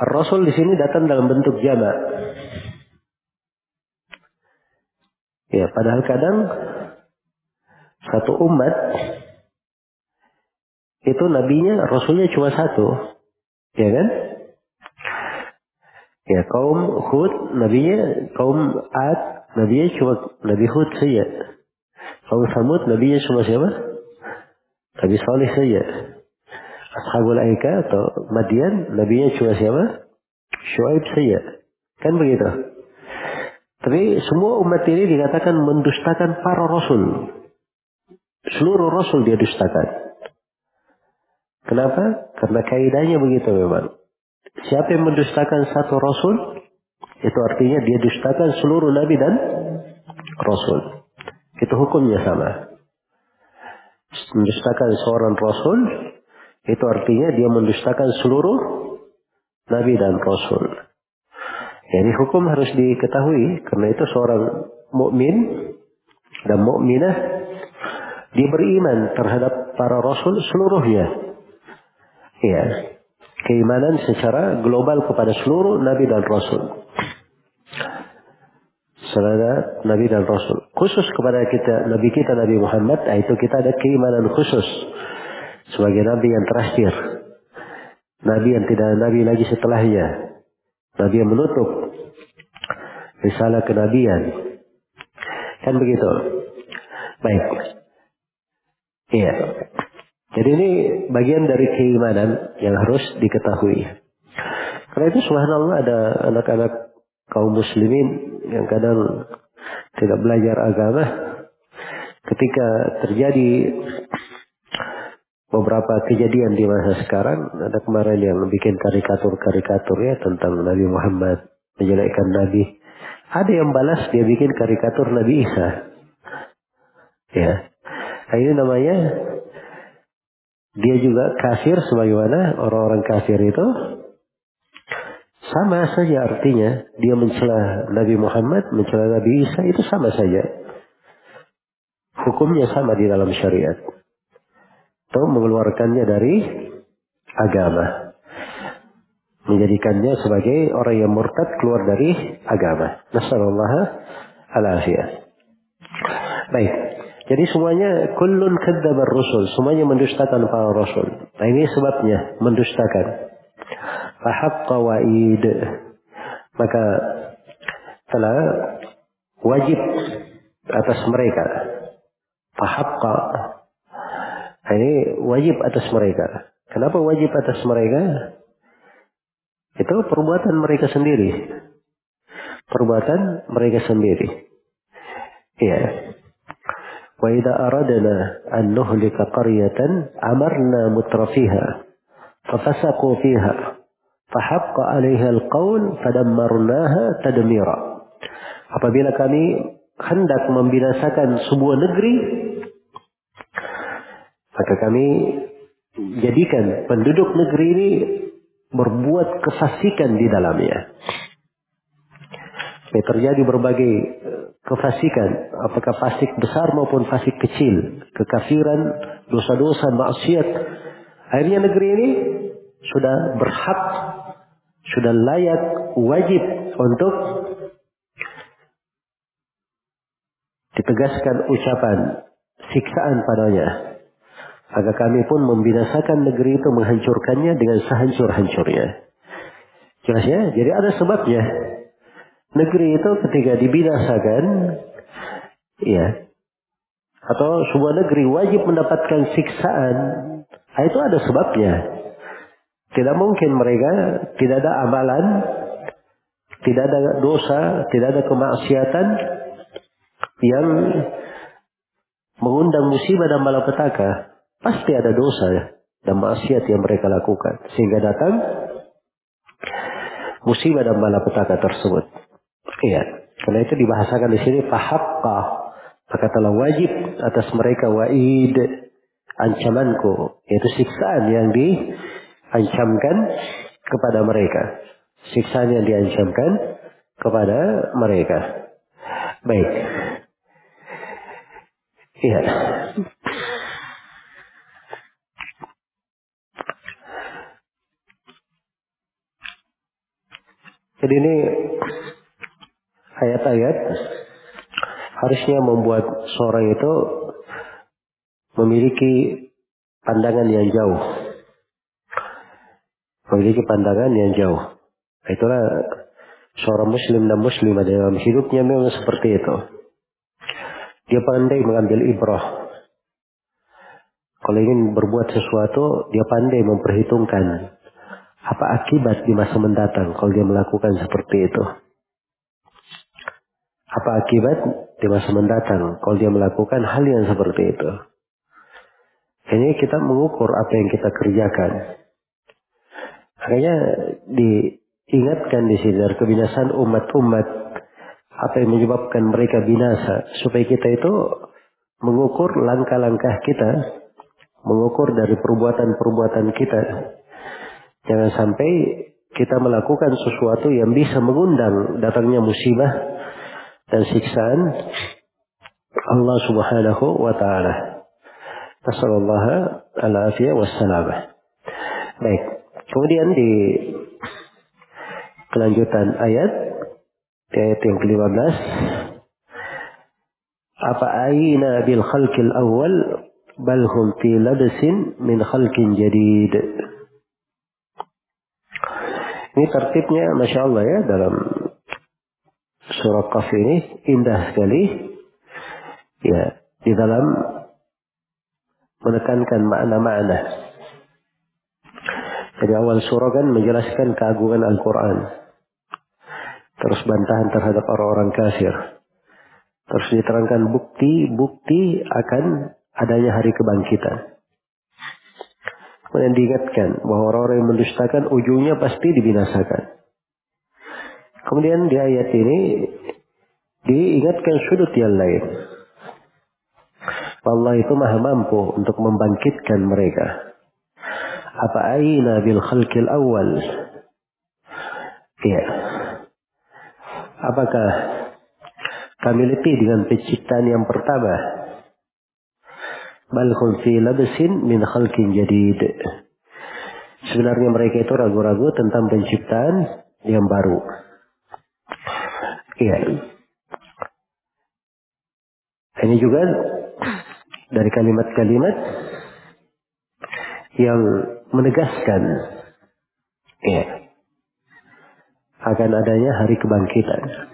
Rasul di sini datang dalam bentuk jama. Ya, padahal kadang satu umat itu nabinya rasulnya cuma satu. Ya kan? Ya, kaum Hud nabinya kaum Ad nabinya cuma Nabi Hud saja. Kaum Samud nabinya cuma siapa? Nabi Saleh saja. Ashabul Aika atau Madian nabinya cuma siapa? Shu'aib saja. Kan begitu? Tapi semua umat ini dikatakan mendustakan para rasul. Seluruh rasul dia dustakan. Kenapa? Karena kaidahnya begitu memang. Siapa yang mendustakan satu rasul, itu artinya dia dustakan seluruh nabi dan rasul. Itu hukumnya sama. Mendustakan seorang rasul, itu artinya dia mendustakan seluruh nabi dan rasul. Jadi hukum harus diketahui karena itu seorang mukmin dan mukminah dia beriman terhadap para rasul seluruhnya. Ya, keimanan secara global kepada seluruh nabi dan rasul saudara Nabi dan Rasul. Khusus kepada kita, Nabi kita Nabi Muhammad, nah itu kita ada keimanan khusus sebagai Nabi yang terakhir. Nabi yang tidak Nabi lagi setelahnya. Nabi yang menutup risalah kenabian. Kan begitu. Baik. Iya. Jadi ini bagian dari keimanan yang harus diketahui. Karena itu subhanallah ada anak-anak kaum muslimin yang kadang tidak belajar agama ketika terjadi beberapa kejadian di masa sekarang. Ada kemarin yang bikin karikatur-karikatur ya tentang Nabi Muhammad menjelekkan Nabi. Ada yang balas dia bikin karikatur Nabi Isa. Ya. Nah, ini namanya dia juga kafir sebagaimana orang-orang kafir itu. Sama saja artinya dia mencela Nabi Muhammad, mencela Nabi Isa itu sama saja. Hukumnya sama di dalam syariat. Atau mengeluarkannya dari agama. Menjadikannya sebagai orang yang murtad keluar dari agama. Nasallallahu alafiyah. Baik. Jadi semuanya kullun kadzabar rusul, semuanya mendustakan para rasul. Nah ini sebabnya mendustakan. Fahaqqa wa'id. Maka telah wajib atas mereka. Fahaqqa. Nah, ini wajib atas mereka. Kenapa wajib atas mereka? Itu perbuatan mereka sendiri. Perbuatan mereka sendiri. Iya. Wa idza aradna an nuhlika qaryatan amarna mutrafiha fafasaqu fiha fahaqqa 'alaiha al-qaul fadammarnaha tadmira. Apabila kami hendak membinasakan sebuah negeri, maka kami jadikan penduduk negeri ini berbuat kefasikan di dalamnya. Ya, terjadi berbagai eh, kefasikan, apakah fasik besar maupun fasik kecil, kekafiran, dosa-dosa, maksiat, Akhirnya negeri ini sudah berhak, sudah layak, wajib untuk ditegaskan ucapan siksaan padanya. Maka kami pun membinasakan negeri itu menghancurkannya dengan sehancur-hancurnya. Jelas ya? Jadi ada sebabnya. Negeri itu ketika dibinasakan, ya, atau sebuah negeri wajib mendapatkan siksaan, nah, itu ada sebabnya. Tidak mungkin mereka tidak ada amalan, tidak ada dosa, tidak ada kemaksiatan yang mengundang musibah dan malapetaka. Pasti ada dosa dan maksiat yang mereka lakukan. Sehingga datang musibah dan malapetaka tersebut. Iya. Karena itu dibahasakan di sini fahaqqa. Maka telah wajib atas mereka wa'id ancamanku. Yaitu siksaan yang diancamkan kepada mereka. Siksaan yang diancamkan kepada mereka. Baik. Iya. Jadi ini ayat-ayat harusnya membuat seorang itu memiliki pandangan yang jauh. Memiliki pandangan yang jauh. Itulah seorang muslim dan muslimah dalam hidupnya memang seperti itu. Dia pandai mengambil ibrah. Kalau ingin berbuat sesuatu, dia pandai memperhitungkan apa akibat di masa mendatang kalau dia melakukan seperti itu? Apa akibat di masa mendatang kalau dia melakukan hal yang seperti itu? Ini kita mengukur apa yang kita kerjakan. Makanya diingatkan di sini dari kebinasaan umat-umat apa yang menyebabkan mereka binasa supaya kita itu mengukur langkah-langkah kita, mengukur dari perbuatan-perbuatan kita Jangan sampai kita melakukan sesuatu yang bisa mengundang datangnya musibah dan siksaan Allah Subhanahu wa taala. Nasallallahu ala afiyah wassalamah. Baik. Kemudian di kelanjutan ayat ayat yang ke-15 apa aina bil khalqil awal bal hum fi labsin min khalqin jadid. Ini tertibnya Masya Allah ya dalam surah Qaf ini indah sekali. Ya, di dalam menekankan makna-makna. Jadi awal surah kan menjelaskan keagungan Al-Quran. Terus bantahan terhadap orang-orang kafir. Terus diterangkan bukti-bukti akan adanya hari kebangkitan. Kemudian diingatkan bahwa orang-orang yang mendustakan ujungnya pasti dibinasakan. Kemudian di ayat ini diingatkan sudut yang lain. Allah itu maha mampu untuk membangkitkan mereka. Apa aina bil khalqil awal? Ya. Apakah kami letih dengan penciptaan yang pertama? Bal fi labsin min khalqin jadid. Sebenarnya mereka itu ragu-ragu tentang penciptaan yang baru. Iya. Ini juga dari kalimat-kalimat yang menegaskan ya, akan adanya hari kebangkitan.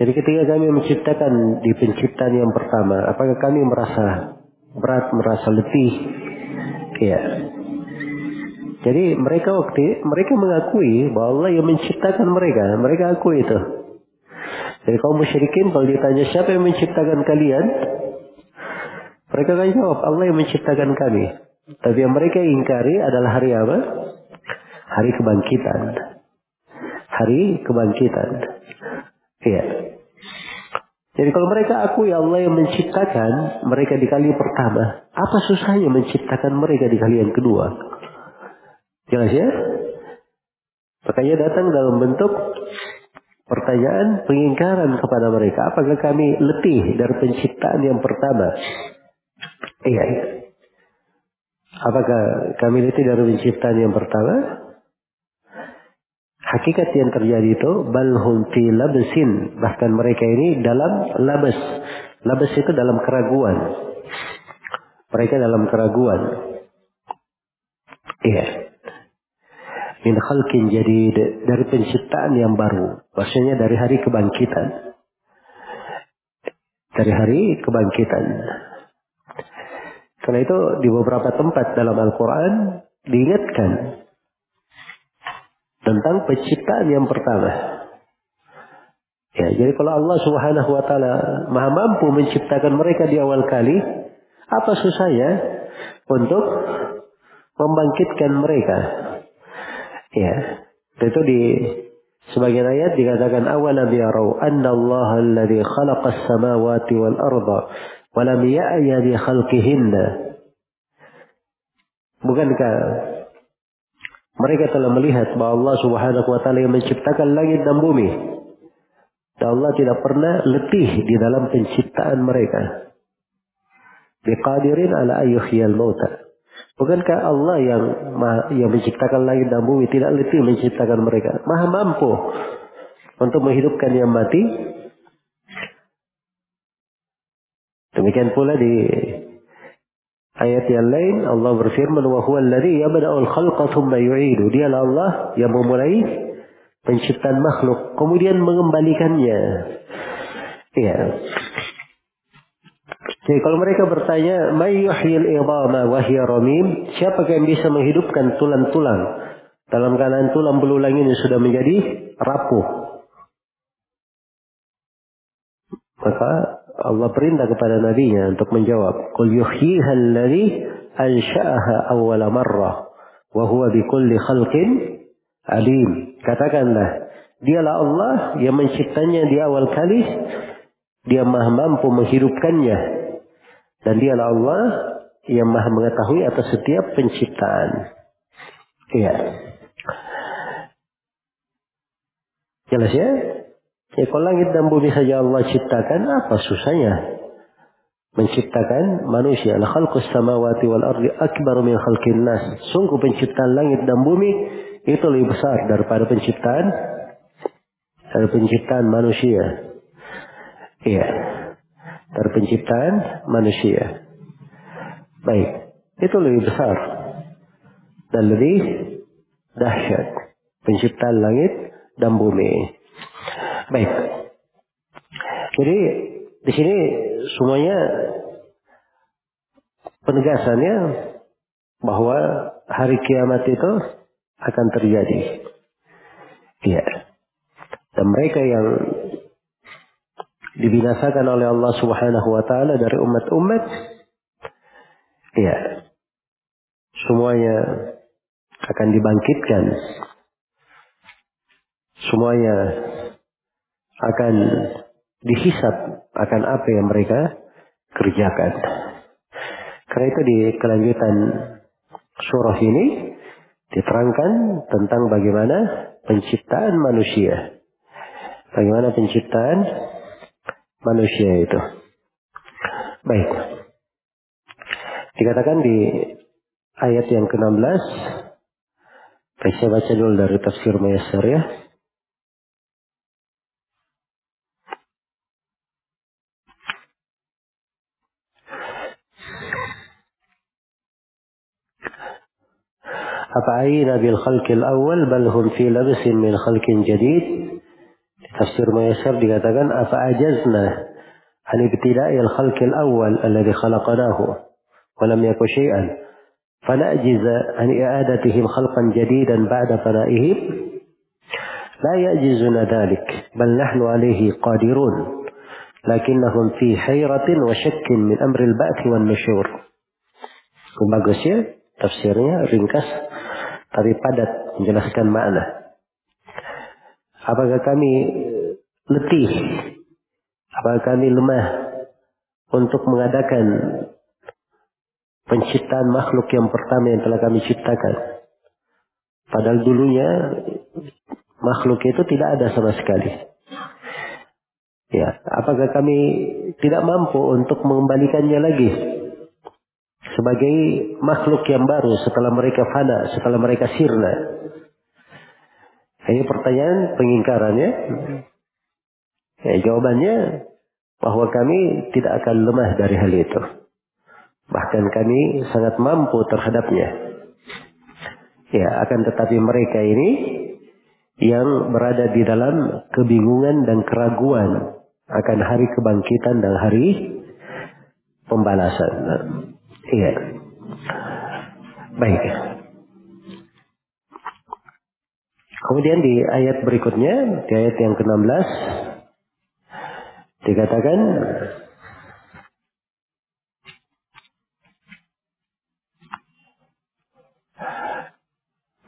Jadi ketika kami menciptakan di penciptaan yang pertama, apakah kami merasa berat, merasa letih? Ya. Jadi mereka waktu mereka mengakui bahwa Allah yang menciptakan mereka, mereka akui itu. Jadi kaum musyrikin kalau ditanya siapa yang menciptakan kalian, mereka akan jawab Allah yang menciptakan kami. Tapi yang mereka ingkari adalah hari apa? Hari kebangkitan. Hari kebangkitan. Iya. Jadi kalau mereka akui Allah yang menciptakan mereka di kali pertama, apa susahnya menciptakan mereka di kali yang kedua? Jelas ya? Makanya datang dalam bentuk pertanyaan pengingkaran kepada mereka. Apakah kami letih dari penciptaan yang pertama? Iya. Apakah kami letih dari penciptaan yang pertama? Hakikat yang terjadi itu balhum fi labsin. Bahkan mereka ini dalam labas. Labas itu dalam keraguan. Mereka dalam keraguan. Iya. Min khalqin jadi dari penciptaan yang baru. Maksudnya dari hari kebangkitan. Dari hari kebangkitan. Karena itu di beberapa tempat dalam Al-Quran diingatkan tentang penciptaan yang pertama. Ya, jadi kalau Allah Subhanahu wa taala Maha mampu menciptakan mereka di awal kali, apa susahnya untuk membangkitkan mereka? Ya, itu di sebagian ayat dikatakan awalam yarau Allah alladhi khalaqas samawati wal arda wa lam ya'ya bi khalqihinna. Bukankah mereka telah melihat bahwa Allah Subhanahu wa taala yang menciptakan langit dan bumi. Dan Allah tidak pernah letih di dalam penciptaan mereka. Biqadirin ala ayyuhiyal mauta. Bukankah Allah yang yang menciptakan langit dan bumi tidak letih menciptakan mereka? Maha mampu untuk menghidupkan yang mati. Demikian pula di ayat yang lain Allah berfirman wa huwa alladhi yabda'ul khalqa thumma yu'idu. Dialah Allah yang memulai penciptaan makhluk kemudian mengembalikannya. Iya. Jadi kalau mereka bertanya, "May yuhyil idama wa hiya ramim?" Siapa yang bisa menghidupkan tulang-tulang dalam keadaan tulang belulang ini sudah menjadi rapuh? Maka Allah perintah kepada nabinya untuk menjawab, "Qul yuhyiha alladhi ansha'aha awwala marrah wa huwa bikulli khalqin alim." Katakanlah, dialah Allah yang menciptanya di awal kali, dia maha mampu menghidupkannya dan dialah Allah yang maha mengetahui atas setiap penciptaan. Iya. Jelas ya? Ya kalau langit dan bumi saja Allah ciptakan, apa susahnya? Menciptakan manusia. Al khalqus samawati wal ardi akbar min khalqin nas. Sungguh penciptaan langit dan bumi itu lebih besar daripada penciptaan dari penciptaan manusia. Iya dari penciptaan manusia. Baik, itu lebih besar dan lebih dahsyat penciptaan langit dan bumi. Baik. Jadi di sini semuanya penegasannya bahwa hari kiamat itu akan terjadi. Iya. Dan mereka yang dibinasakan oleh Allah Subhanahu wa taala dari umat-umat ya semuanya akan dibangkitkan semuanya akan dihisap akan apa yang mereka kerjakan karena itu di kelanjutan surah ini diterangkan tentang bagaimana penciptaan manusia bagaimana penciptaan manusia itu. Baik. Dikatakan di ayat yang ke-16. Saya baca dulu dari tafsir Mayassar ya. أفعينا بالخلق الأول؟ بل هم في لبس من خلق جديد. Tafsir Mayassar dikatakan apa ajazna an ibtida'il khalqil awal alladhi khalaqnahu wa lam yakun syai'an فنأجز عن إعادتهم خلقا جديدا بعد فنائهم. لا يأجزنا ذلك بل نحن عليه قادرون. لكنهم في حيرة وشك من أمر البعث والنشور. Ya tafsirnya ringkas. Tapi padat menjelaskan makna. Apakah kami letih? Apakah kami lemah untuk mengadakan penciptaan makhluk yang pertama yang telah kami ciptakan? Padahal dulunya makhluk itu tidak ada sama sekali. Ya, apakah kami tidak mampu untuk mengembalikannya lagi sebagai makhluk yang baru setelah mereka fana, setelah mereka sirna? Ini pertanyaan pengingkarannya. Ya, jawabannya bahwa kami tidak akan lemah dari hal itu. Bahkan kami sangat mampu terhadapnya. Ya, akan tetapi mereka ini yang berada di dalam kebingungan dan keraguan akan hari kebangkitan dan hari pembalasan. Iya. Baik. Kemudian di ayat berikutnya, di ayat yang ke-16 dikatakan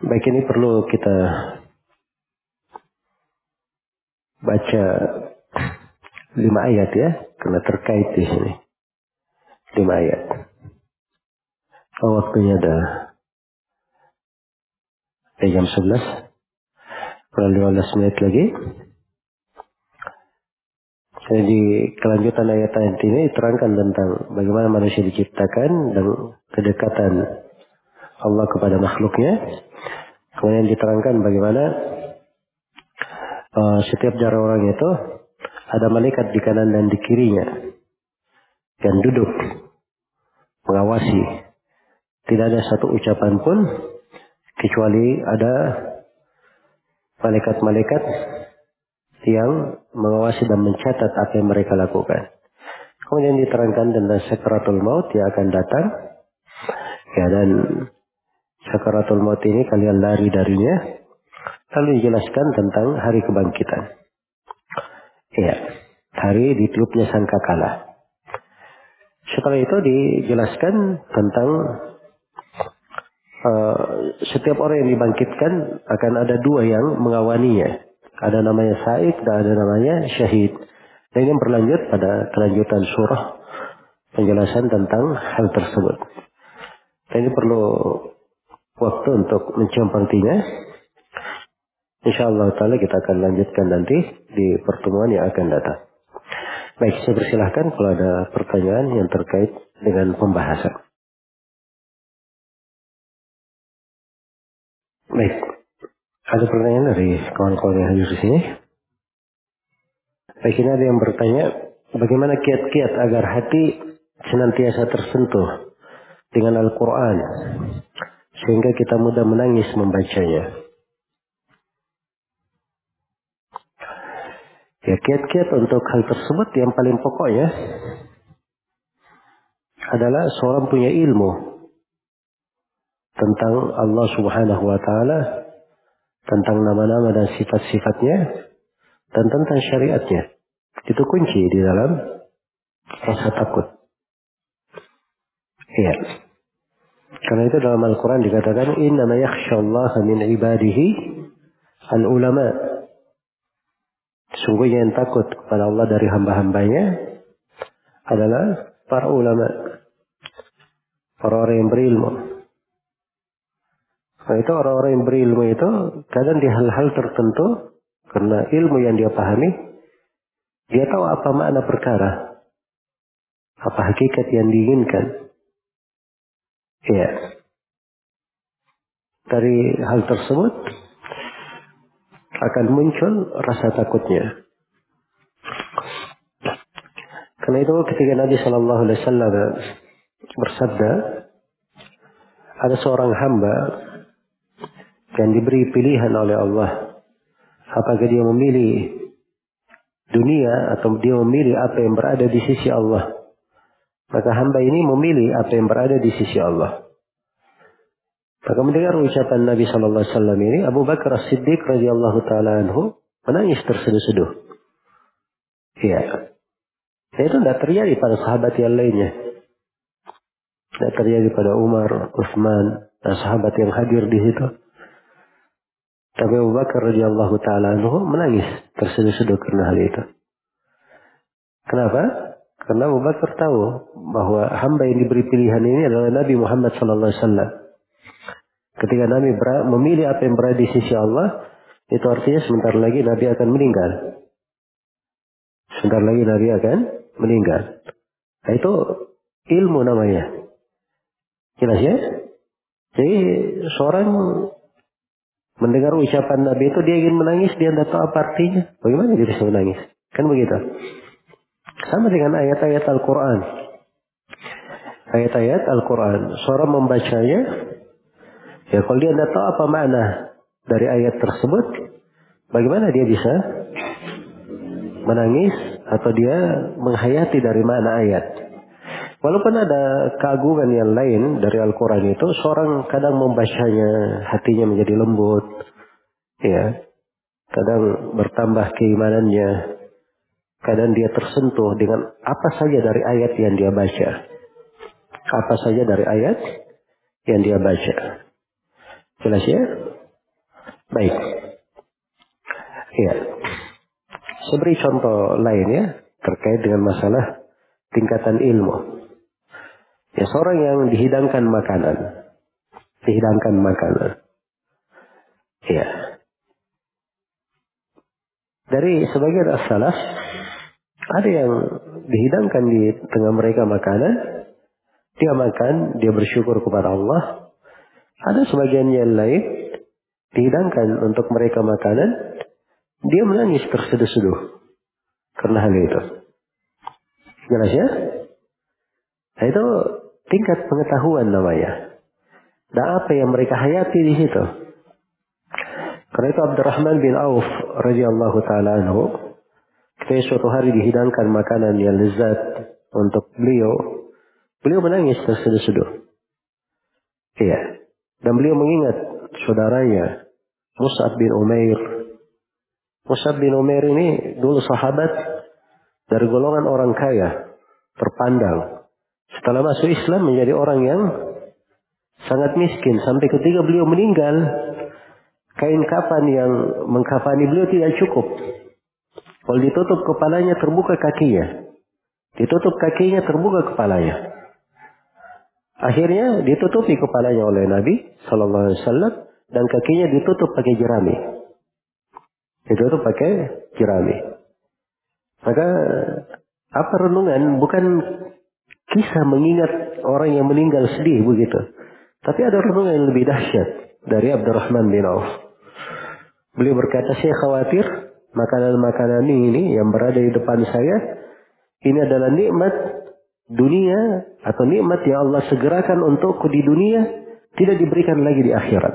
Baik ini perlu kita baca lima ayat ya, karena terkait di sini. Lima ayat. Waktunya ada, ada jam 11. Kurang 15 menit lagi. Jadi kelanjutan ayat-ayat ini terangkan tentang bagaimana manusia diciptakan dan kedekatan Allah kepada makhluknya. Kemudian diterangkan bagaimana uh, setiap jari orang itu ada malaikat di kanan dan di kirinya dan duduk mengawasi. Tidak ada satu ucapan pun kecuali ada malaikat-malaikat yang mengawasi dan mencatat apa yang mereka lakukan. Kemudian diterangkan tentang sekaratul maut yang akan datang. Ya dan sekaratul maut ini kalian lari darinya. Lalu dijelaskan tentang hari kebangkitan. Ya, hari ditiupnya sangkakala. Setelah itu dijelaskan tentang uh, setiap orang yang dibangkitkan akan ada dua yang mengawaninya. Ada namanya Said dan ada namanya Syahid. Dan ini berlanjut pada kelanjutan surah penjelasan tentang hal tersebut. Dan ini perlu waktu untuk mencempangtinya. Insya Allah Ta'ala kita akan lanjutkan nanti di pertemuan yang akan datang. Baik, saya persilahkan kalau ada pertanyaan yang terkait dengan pembahasan. Baik. Ada pertanyaan dari kawan-kawan yang hadir di sini? Baik, ini ada yang bertanya, bagaimana kiat-kiat agar hati senantiasa tersentuh dengan Al-Quran, sehingga kita mudah menangis membacanya. Ya, kiat-kiat untuk hal tersebut yang paling pokoknya adalah seorang punya ilmu tentang Allah Subhanahu wa taala, tentang nama-nama dan sifat-sifatnya dan tentang syariatnya. Itu kunci di dalam rasa takut. Iya. Karena itu dalam Al-Quran dikatakan, Inna ma Allah min ibadihi al-ulama. Sungguhnya yang takut kepada Allah dari hamba-hambanya adalah para ulama. Para orang yang berilmu. Nah itu orang-orang yang berilmu itu kadang di hal-hal tertentu karena ilmu yang dia pahami, dia tahu apa makna perkara, apa hakikat yang diinginkan. Ya. Dari hal tersebut akan muncul rasa takutnya. Karena itu ketika Nabi Shallallahu Alaihi Wasallam bersabda, ada seorang hamba yang diberi pilihan oleh Allah. Apakah dia memilih dunia atau dia memilih apa yang berada di sisi Allah. Maka hamba ini memilih apa yang berada di sisi Allah. Maka mendengar ucapan Nabi Shallallahu Alaihi Wasallam ini, Abu Bakar Siddiq radhiyallahu taala anhu menangis terseduh-seduh. Iya. Dan itu tidak terjadi pada sahabat yang lainnya. Tidak terjadi pada Umar, Utsman, dan sahabat yang hadir di situ. Tapi Abu Bakar radhiyallahu taala anhu menangis terseduh-seduh karena hal itu. Kenapa? Karena Abu Bakar tahu bahwa hamba yang diberi pilihan ini adalah Nabi Muhammad sallallahu alaihi wasallam. Ketika Nabi memilih apa yang berada di sisi Allah, itu artinya sebentar lagi Nabi akan meninggal. Sebentar lagi Nabi akan meninggal. Nah, itu ilmu namanya. Jelas ya? Jadi seorang mendengar ucapan Nabi itu dia ingin menangis, dia tidak tahu apa artinya. Bagaimana dia bisa menangis? Kan begitu. Sama dengan ayat-ayat Al-Quran. Ayat-ayat Al-Quran. Seorang membacanya, ya kalau dia tidak tahu apa makna dari ayat tersebut, bagaimana dia bisa menangis atau dia menghayati dari makna ayat. Walaupun ada keagungan yang lain dari Al-Quran itu, seorang kadang membacanya, hatinya menjadi lembut, ya, kadang bertambah keimanannya, kadang dia tersentuh dengan apa saja dari ayat yang dia baca, apa saja dari ayat yang dia baca. Jelas ya? Baik. Ya. Saya contoh lain ya terkait dengan masalah tingkatan ilmu. Ya seorang yang dihidangkan makanan. Dihidangkan makanan. Ya. Dari sebagian as-salaf, ada yang dihidangkan di tengah mereka makanan. Dia makan, dia bersyukur kepada Allah. Ada sebagian yang lain, dihidangkan untuk mereka makanan. Dia menangis terseduh-seduh. Karena hal itu. Jelas ya? Nah itu tingkat pengetahuan namanya. Dan apa yang mereka hayati di situ. Karena itu Abdurrahman bin Auf radhiyallahu taala anhu ketika suatu hari dihidangkan makanan yang lezat untuk beliau, beliau menangis terseduh-seduh. Iya. Dan beliau mengingat saudaranya Mus'ab bin Umair. Mus'ab bin Umair ini dulu sahabat dari golongan orang kaya, terpandang. Setelah masuk Islam menjadi orang yang sangat miskin. Sampai ketika beliau meninggal, kain kafan yang mengkafani beliau tidak cukup. Kalau ditutup kepalanya terbuka kakinya. Ditutup kakinya terbuka kepalanya. Akhirnya ditutupi kepalanya oleh Nabi Sallallahu Alaihi Wasallam dan kakinya ditutup pakai jerami. Ditutup pakai jerami. Maka apa renungan bukan kisah mengingat orang yang meninggal sedih begitu. Tapi ada renungan yang lebih dahsyat dari Abdurrahman bin Auf. Beliau berkata, saya khawatir makanan-makanan ini yang berada di depan saya, ini adalah nikmat dunia atau nikmat yang Allah segerakan untukku di dunia, tidak diberikan lagi di akhirat.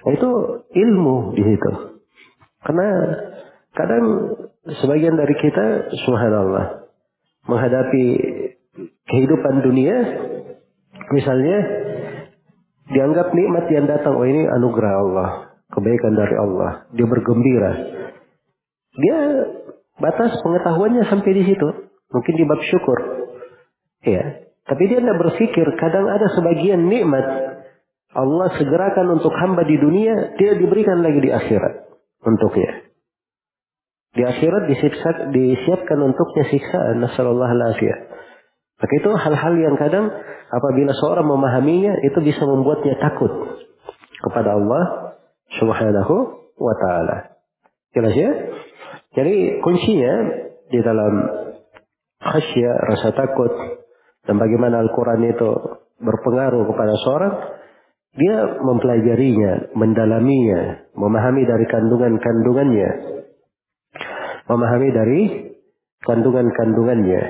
Itu ilmu di situ. Karena kadang sebagian dari kita, subhanallah, menghadapi kehidupan dunia, misalnya dianggap nikmat yang datang, oh ini anugerah Allah, kebaikan dari Allah, dia bergembira. Dia batas pengetahuannya sampai di situ, mungkin di bab syukur. Ya, tapi dia tidak berpikir kadang ada sebagian nikmat Allah segerakan untuk hamba di dunia tidak diberikan lagi di akhirat untuknya. Di akhirat disiksa, disiapkan untuknya siksaan. Nasallallahu alaihi Maka itu hal-hal yang kadang apabila seorang memahaminya itu bisa membuatnya takut kepada Allah Subhanahu wa taala. Jelas ya? Jadi kuncinya di dalam khasya, rasa takut dan bagaimana Al-Qur'an itu berpengaruh kepada seorang dia mempelajarinya, mendalaminya, memahami dari kandungan-kandungannya memahami dari kandungan-kandungannya.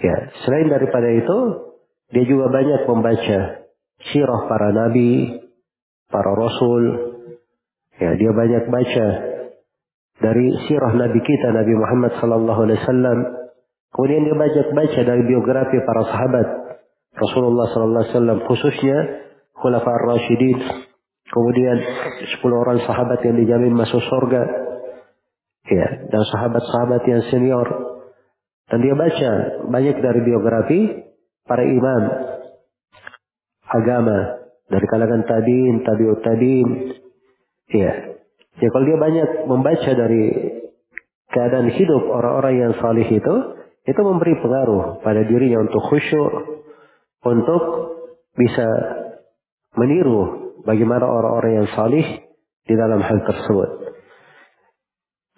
Ya, selain daripada itu, dia juga banyak membaca sirah para nabi, para rasul. Ya, dia banyak baca dari sirah nabi kita Nabi Muhammad sallallahu alaihi wasallam. Kemudian dia banyak baca dari biografi para sahabat Rasulullah sallallahu alaihi wasallam khususnya Khulafaur Rasyidin. Kemudian 10 orang sahabat yang dijamin masuk surga ya dan sahabat-sahabat yang senior dan dia baca banyak dari biografi para imam agama dari kalangan tabiin, tabiut tabiin. Ya. Ya kalau dia banyak membaca dari keadaan hidup orang-orang yang salih itu, itu memberi pengaruh pada dirinya untuk khusyuk, untuk bisa meniru bagaimana orang-orang yang salih di dalam hal tersebut.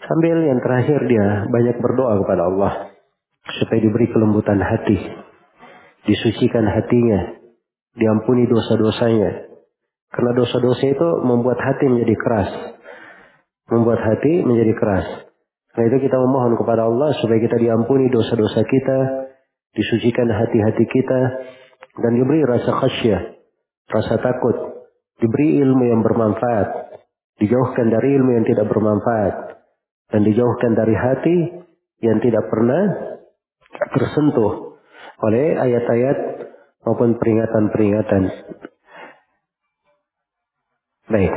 Sambil yang terakhir dia banyak berdoa kepada Allah supaya diberi kelembutan hati, disucikan hatinya, diampuni dosa-dosanya. Karena dosa-dosa itu membuat hati menjadi keras. Membuat hati menjadi keras. Karena itu kita memohon kepada Allah supaya kita diampuni dosa-dosa kita, disucikan hati-hati kita, dan diberi rasa khasyah, rasa takut, diberi ilmu yang bermanfaat, dijauhkan dari ilmu yang tidak bermanfaat, dan dijauhkan dari hati yang tidak pernah tersentuh oleh ayat-ayat maupun peringatan-peringatan. Baik.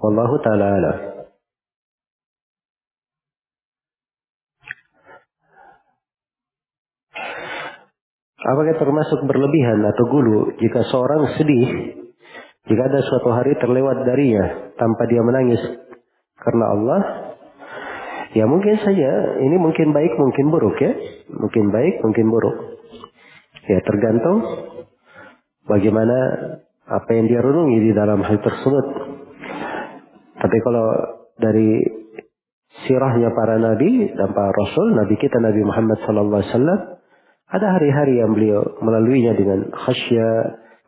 Wallahu taala alam. Apakah termasuk berlebihan atau gulu jika seorang sedih jika ada suatu hari terlewat darinya tanpa dia menangis karena Allah? Ya mungkin saja ini mungkin baik mungkin buruk ya. Mungkin baik mungkin buruk. Ya tergantung bagaimana apa yang dia renungi di dalam hal tersebut. Tapi kalau dari sirahnya para nabi dan para rasul, nabi kita Nabi Muhammad sallallahu alaihi wasallam, ada hari-hari yang beliau melaluinya dengan khasya,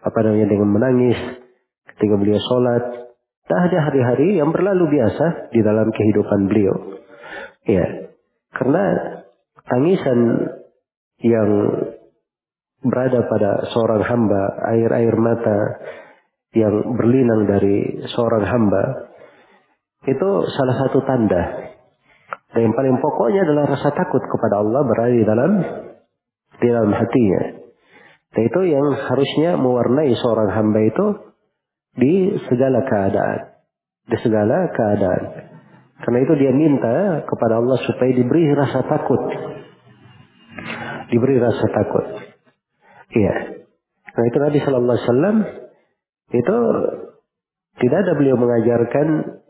apa namanya dengan menangis ketika beliau sholat. Dan ada hari-hari yang berlalu biasa di dalam kehidupan beliau. Ya, karena tangisan yang berada pada seorang hamba, air-air mata yang berlinang dari seorang hamba, itu salah satu tanda. Dan yang paling pokoknya adalah rasa takut kepada Allah berada di dalam di dalam hatinya. Dan itu yang harusnya mewarnai seorang hamba itu di segala keadaan. Di segala keadaan. Karena itu dia minta kepada Allah supaya diberi rasa takut. Diberi rasa takut. Iya. Nah itu Nabi Shallallahu Alaihi Wasallam itu tidak ada beliau mengajarkan,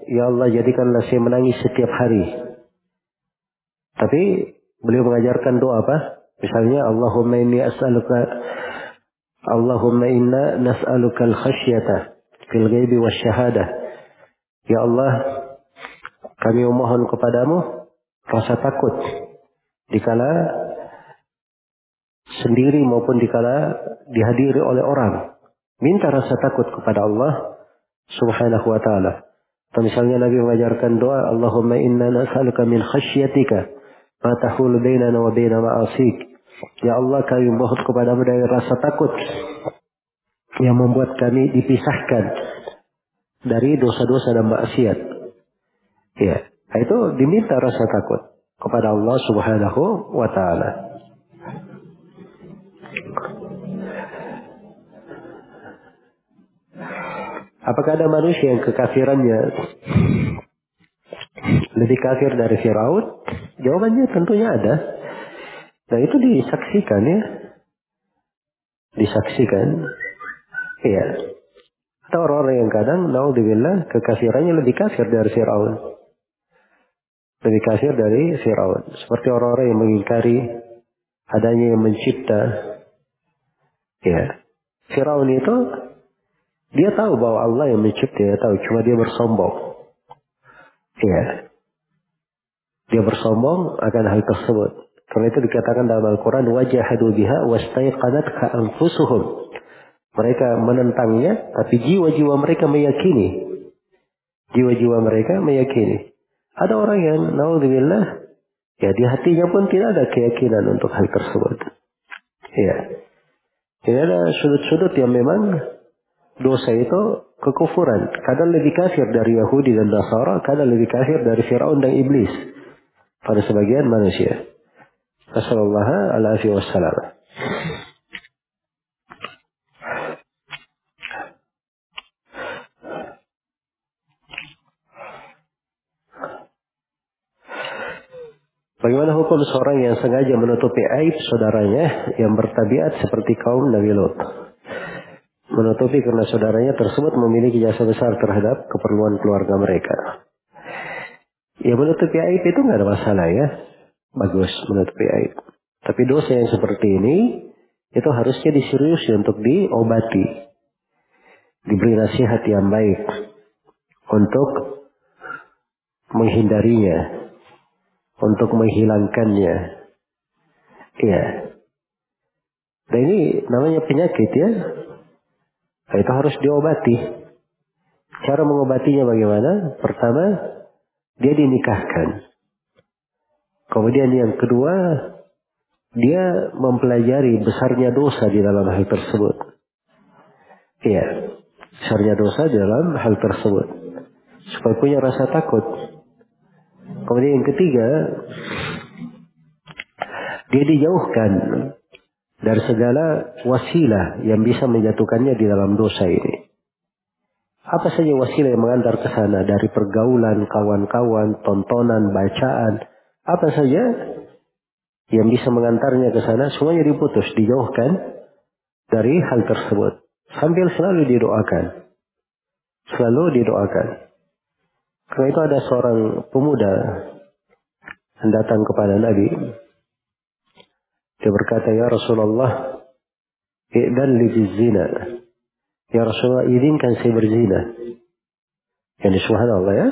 ya Allah jadikanlah saya menangis setiap hari. Tapi beliau mengajarkan doa apa? Misalnya Allahumma inni as'aluka Allahumma inna nas'aluka al-khasyata fil ghaibi wasyahadah. Ya Allah, kami memohon kepadamu rasa takut dikala sendiri maupun dikala dihadiri oleh orang. Minta rasa takut kepada Allah subhanahu wa ta'ala. Atau misalnya Nabi mengajarkan doa, Allahumma inna nas'aluka min khasyatika ma tahulu bainana wa baina ma'asik. Ya Allah kami mohon kepada dari rasa takut yang membuat kami dipisahkan dari dosa-dosa dan maksiat. Ya, itu diminta rasa takut kepada Allah Subhanahu wa taala. Apakah ada manusia yang kekafirannya lebih kafir dari Firaun? Jawabannya tentunya ada. Nah itu disaksikan ya. Disaksikan. Iya. Ada orang-orang yang kadang, naudzubillah, kekafirannya lebih kafir dari Firaun. Lebih kafir dari Firaun. Seperti orang-orang yang mengingkari adanya yang mencipta. Ya. Firaun itu dia tahu bahwa Allah yang mencipta, dia tahu, cuma dia bersombong. Iya. Dia bersombong akan hal tersebut. Karena itu dikatakan dalam Al-Quran, wajahadu biha wastaiqanat anfusuhum. Mereka menentangnya, tapi jiwa-jiwa mereka meyakini. Jiwa-jiwa mereka meyakini. Ada orang yang, naudzubillah, ya di hatinya pun tidak ada keyakinan untuk hal tersebut. Iya. Ini ada sudut-sudut yang memang dosa itu kekufuran. Kadang lebih kafir dari Yahudi dan Nasara, kadang lebih kafir dari Fir'aun dan Iblis. Pada sebagian manusia. Rasulullah alaihi wassalam. Bagaimana hukum seorang yang sengaja menutupi aib saudaranya yang bertabiat seperti kaum Nabi Lot? menutupi karena saudaranya tersebut memiliki jasa besar terhadap keperluan keluarga mereka. Ya menutupi aib itu nggak ada masalah ya. Bagus menutupi aib. Tapi dosa yang seperti ini itu harusnya diserius untuk diobati. Diberi nasihat yang baik untuk menghindarinya, untuk menghilangkannya. Iya. Dan ini namanya penyakit ya Nah, itu harus diobati. Cara mengobatinya bagaimana? Pertama, dia dinikahkan. Kemudian yang kedua, dia mempelajari besarnya dosa di dalam hal tersebut. Iya, besarnya dosa di dalam hal tersebut. Supaya punya rasa takut. Kemudian yang ketiga, dia dijauhkan dari segala wasilah yang bisa menjatuhkannya di dalam dosa ini. Apa saja wasilah yang mengantar ke sana dari pergaulan, kawan-kawan, tontonan, bacaan, apa saja yang bisa mengantarnya ke sana semuanya diputus, dijauhkan dari hal tersebut. Sambil selalu didoakan. Selalu didoakan. Karena itu ada seorang pemuda yang datang kepada Nabi dia berkata, Ya Rasulullah, I'dan li zina. Ya Rasulullah, izinkan saya berzina. Yani subhanallah ya.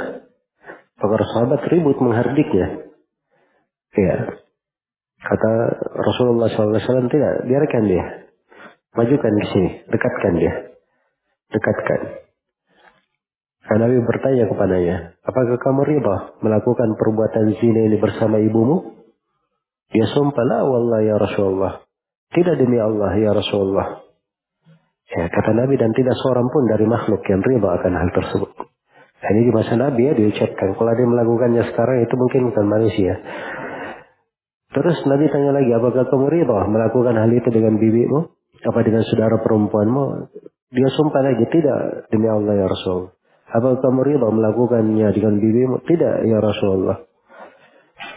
Para sahabat ribut menghardiknya. Ya. Kata Rasulullah SAW, tidak, biarkan dia. Majukan ke sini, dekatkan dia. Dekatkan. Karena Nabi bertanya kepadanya, apakah kamu riba melakukan perbuatan zina ini bersama ibumu? Dia sumpah la wallah ya Rasulullah. Tidak demi Allah ya Rasulullah. Ya, kata Nabi dan tidak seorang pun dari makhluk yang riba akan hal tersebut. Nah, ini di masa Nabi ya diucapkan. Kalau dia melakukannya sekarang itu mungkin bukan manusia. Terus Nabi tanya lagi, apakah kamu riba melakukan hal itu dengan bibimu? Apa dengan saudara perempuanmu? Dia sumpah lagi, tidak demi Allah ya Rasul. Apakah kamu riba melakukannya dengan bibimu? Tidak ya Rasulullah.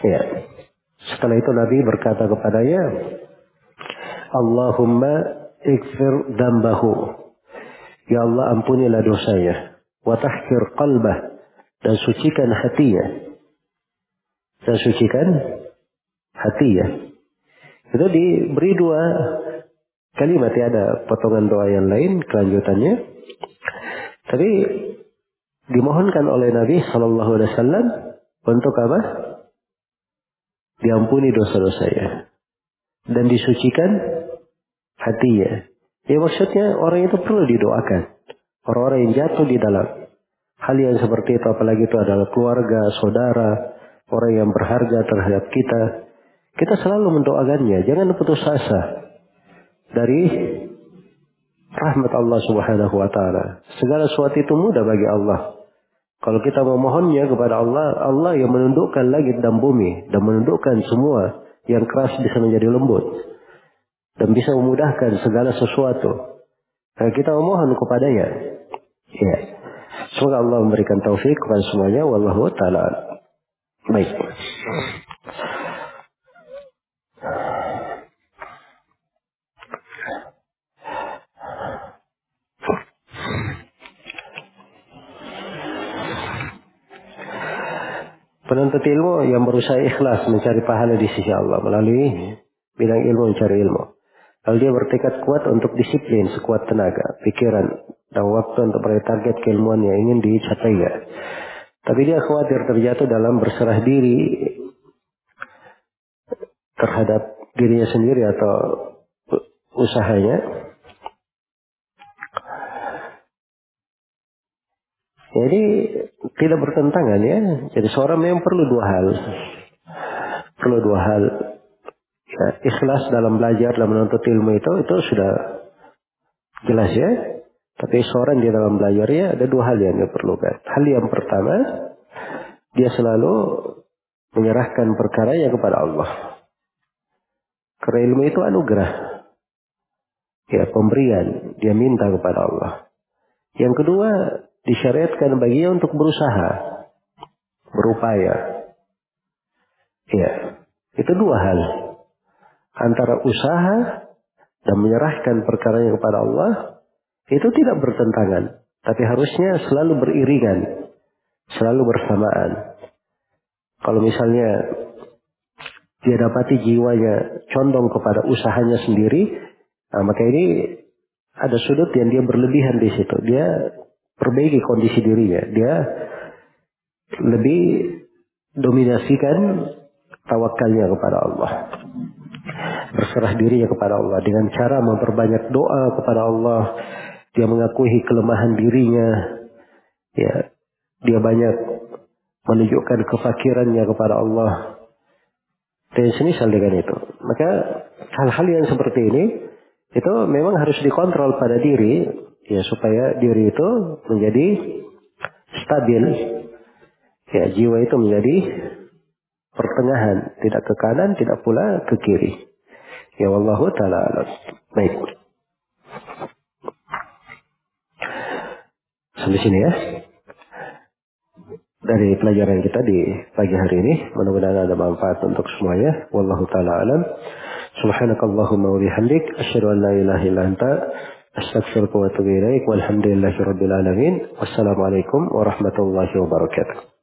Ya, setelah itu Nabi berkata kepadanya, Allahumma ikfir dambahu. Ya Allah ampunilah dosanya. Wa tahkir qalbah. Dan sucikan hatinya. Dan sucikan hatinya. Itu diberi dua kalimat ya ada potongan doa yang lain kelanjutannya. Tapi dimohonkan oleh Nabi Shallallahu Alaihi Wasallam untuk apa? diampuni dosa-dosanya dan disucikan hatinya. Ya maksudnya orang itu perlu didoakan. Orang-orang yang jatuh di dalam hal yang seperti itu apalagi itu adalah keluarga, saudara, orang yang berharga terhadap kita. Kita selalu mendoakannya, jangan putus asa dari rahmat Allah Subhanahu wa taala. Segala sesuatu itu mudah bagi Allah. Kalau kita memohonnya kepada Allah, Allah yang menundukkan langit dan bumi dan menundukkan semua yang keras bisa menjadi lembut dan bisa memudahkan segala sesuatu. Kalau kita memohon kepadanya, ya. Semoga Allah memberikan taufik kepada semuanya. Wallahu taala. Baik. Penuntut ilmu yang berusaha ikhlas mencari pahala di sisi Allah melalui bidang ilmu mencari ilmu. Lalu dia bertekad kuat untuk disiplin sekuat tenaga, pikiran, dan waktu untuk meraih target keilmuan yang ingin dicapainya. Tapi dia khawatir terjatuh dalam berserah diri terhadap dirinya sendiri atau usahanya Jadi tidak bertentangan ya. Jadi seorang memang perlu dua hal. Perlu dua hal. Ya, ikhlas dalam belajar dalam menuntut ilmu itu itu sudah jelas ya. Tapi seorang di dalam belajarnya ada dua hal yang diperlukan. Hal yang pertama, dia selalu menyerahkan perkaranya kepada Allah. Karena ilmu itu anugerah. Ya, pemberian. Dia minta kepada Allah. Yang kedua, disyariatkan baginya untuk berusaha, berupaya. Ya, itu dua hal. Antara usaha dan menyerahkan perkaranya kepada Allah itu tidak bertentangan, tapi harusnya selalu beriringan, selalu bersamaan. Kalau misalnya dia dapati jiwanya condong kepada usahanya sendiri, nah maka ini ada sudut yang dia berlebihan di situ. Dia perbaiki kondisi dirinya. Dia lebih dominasikan tawakalnya kepada Allah. Berserah dirinya kepada Allah dengan cara memperbanyak doa kepada Allah dia mengakui kelemahan dirinya, ya, dia banyak menunjukkan kefakirannya kepada Allah. Dan semisal dengan itu. Maka hal-hal yang seperti ini itu memang harus dikontrol pada diri ya supaya diri itu menjadi stabil. Ya, jiwa itu menjadi pertengahan, tidak ke kanan, tidak pula ke kiri. Ya Allah taala Baik. Sampai sini ya. Dari pelajaran kita di pagi hari ini, mudah-mudahan ada manfaat untuk semuanya. Wallahu taala alam. Subhanakallahumma wa bihamdik asyhadu an la ilaha illa anta astaghfiruka wa atubu ilaik. Walhamdulillahi rabbil alamin. Wassalamualaikum warahmatullahi wabarakatuh.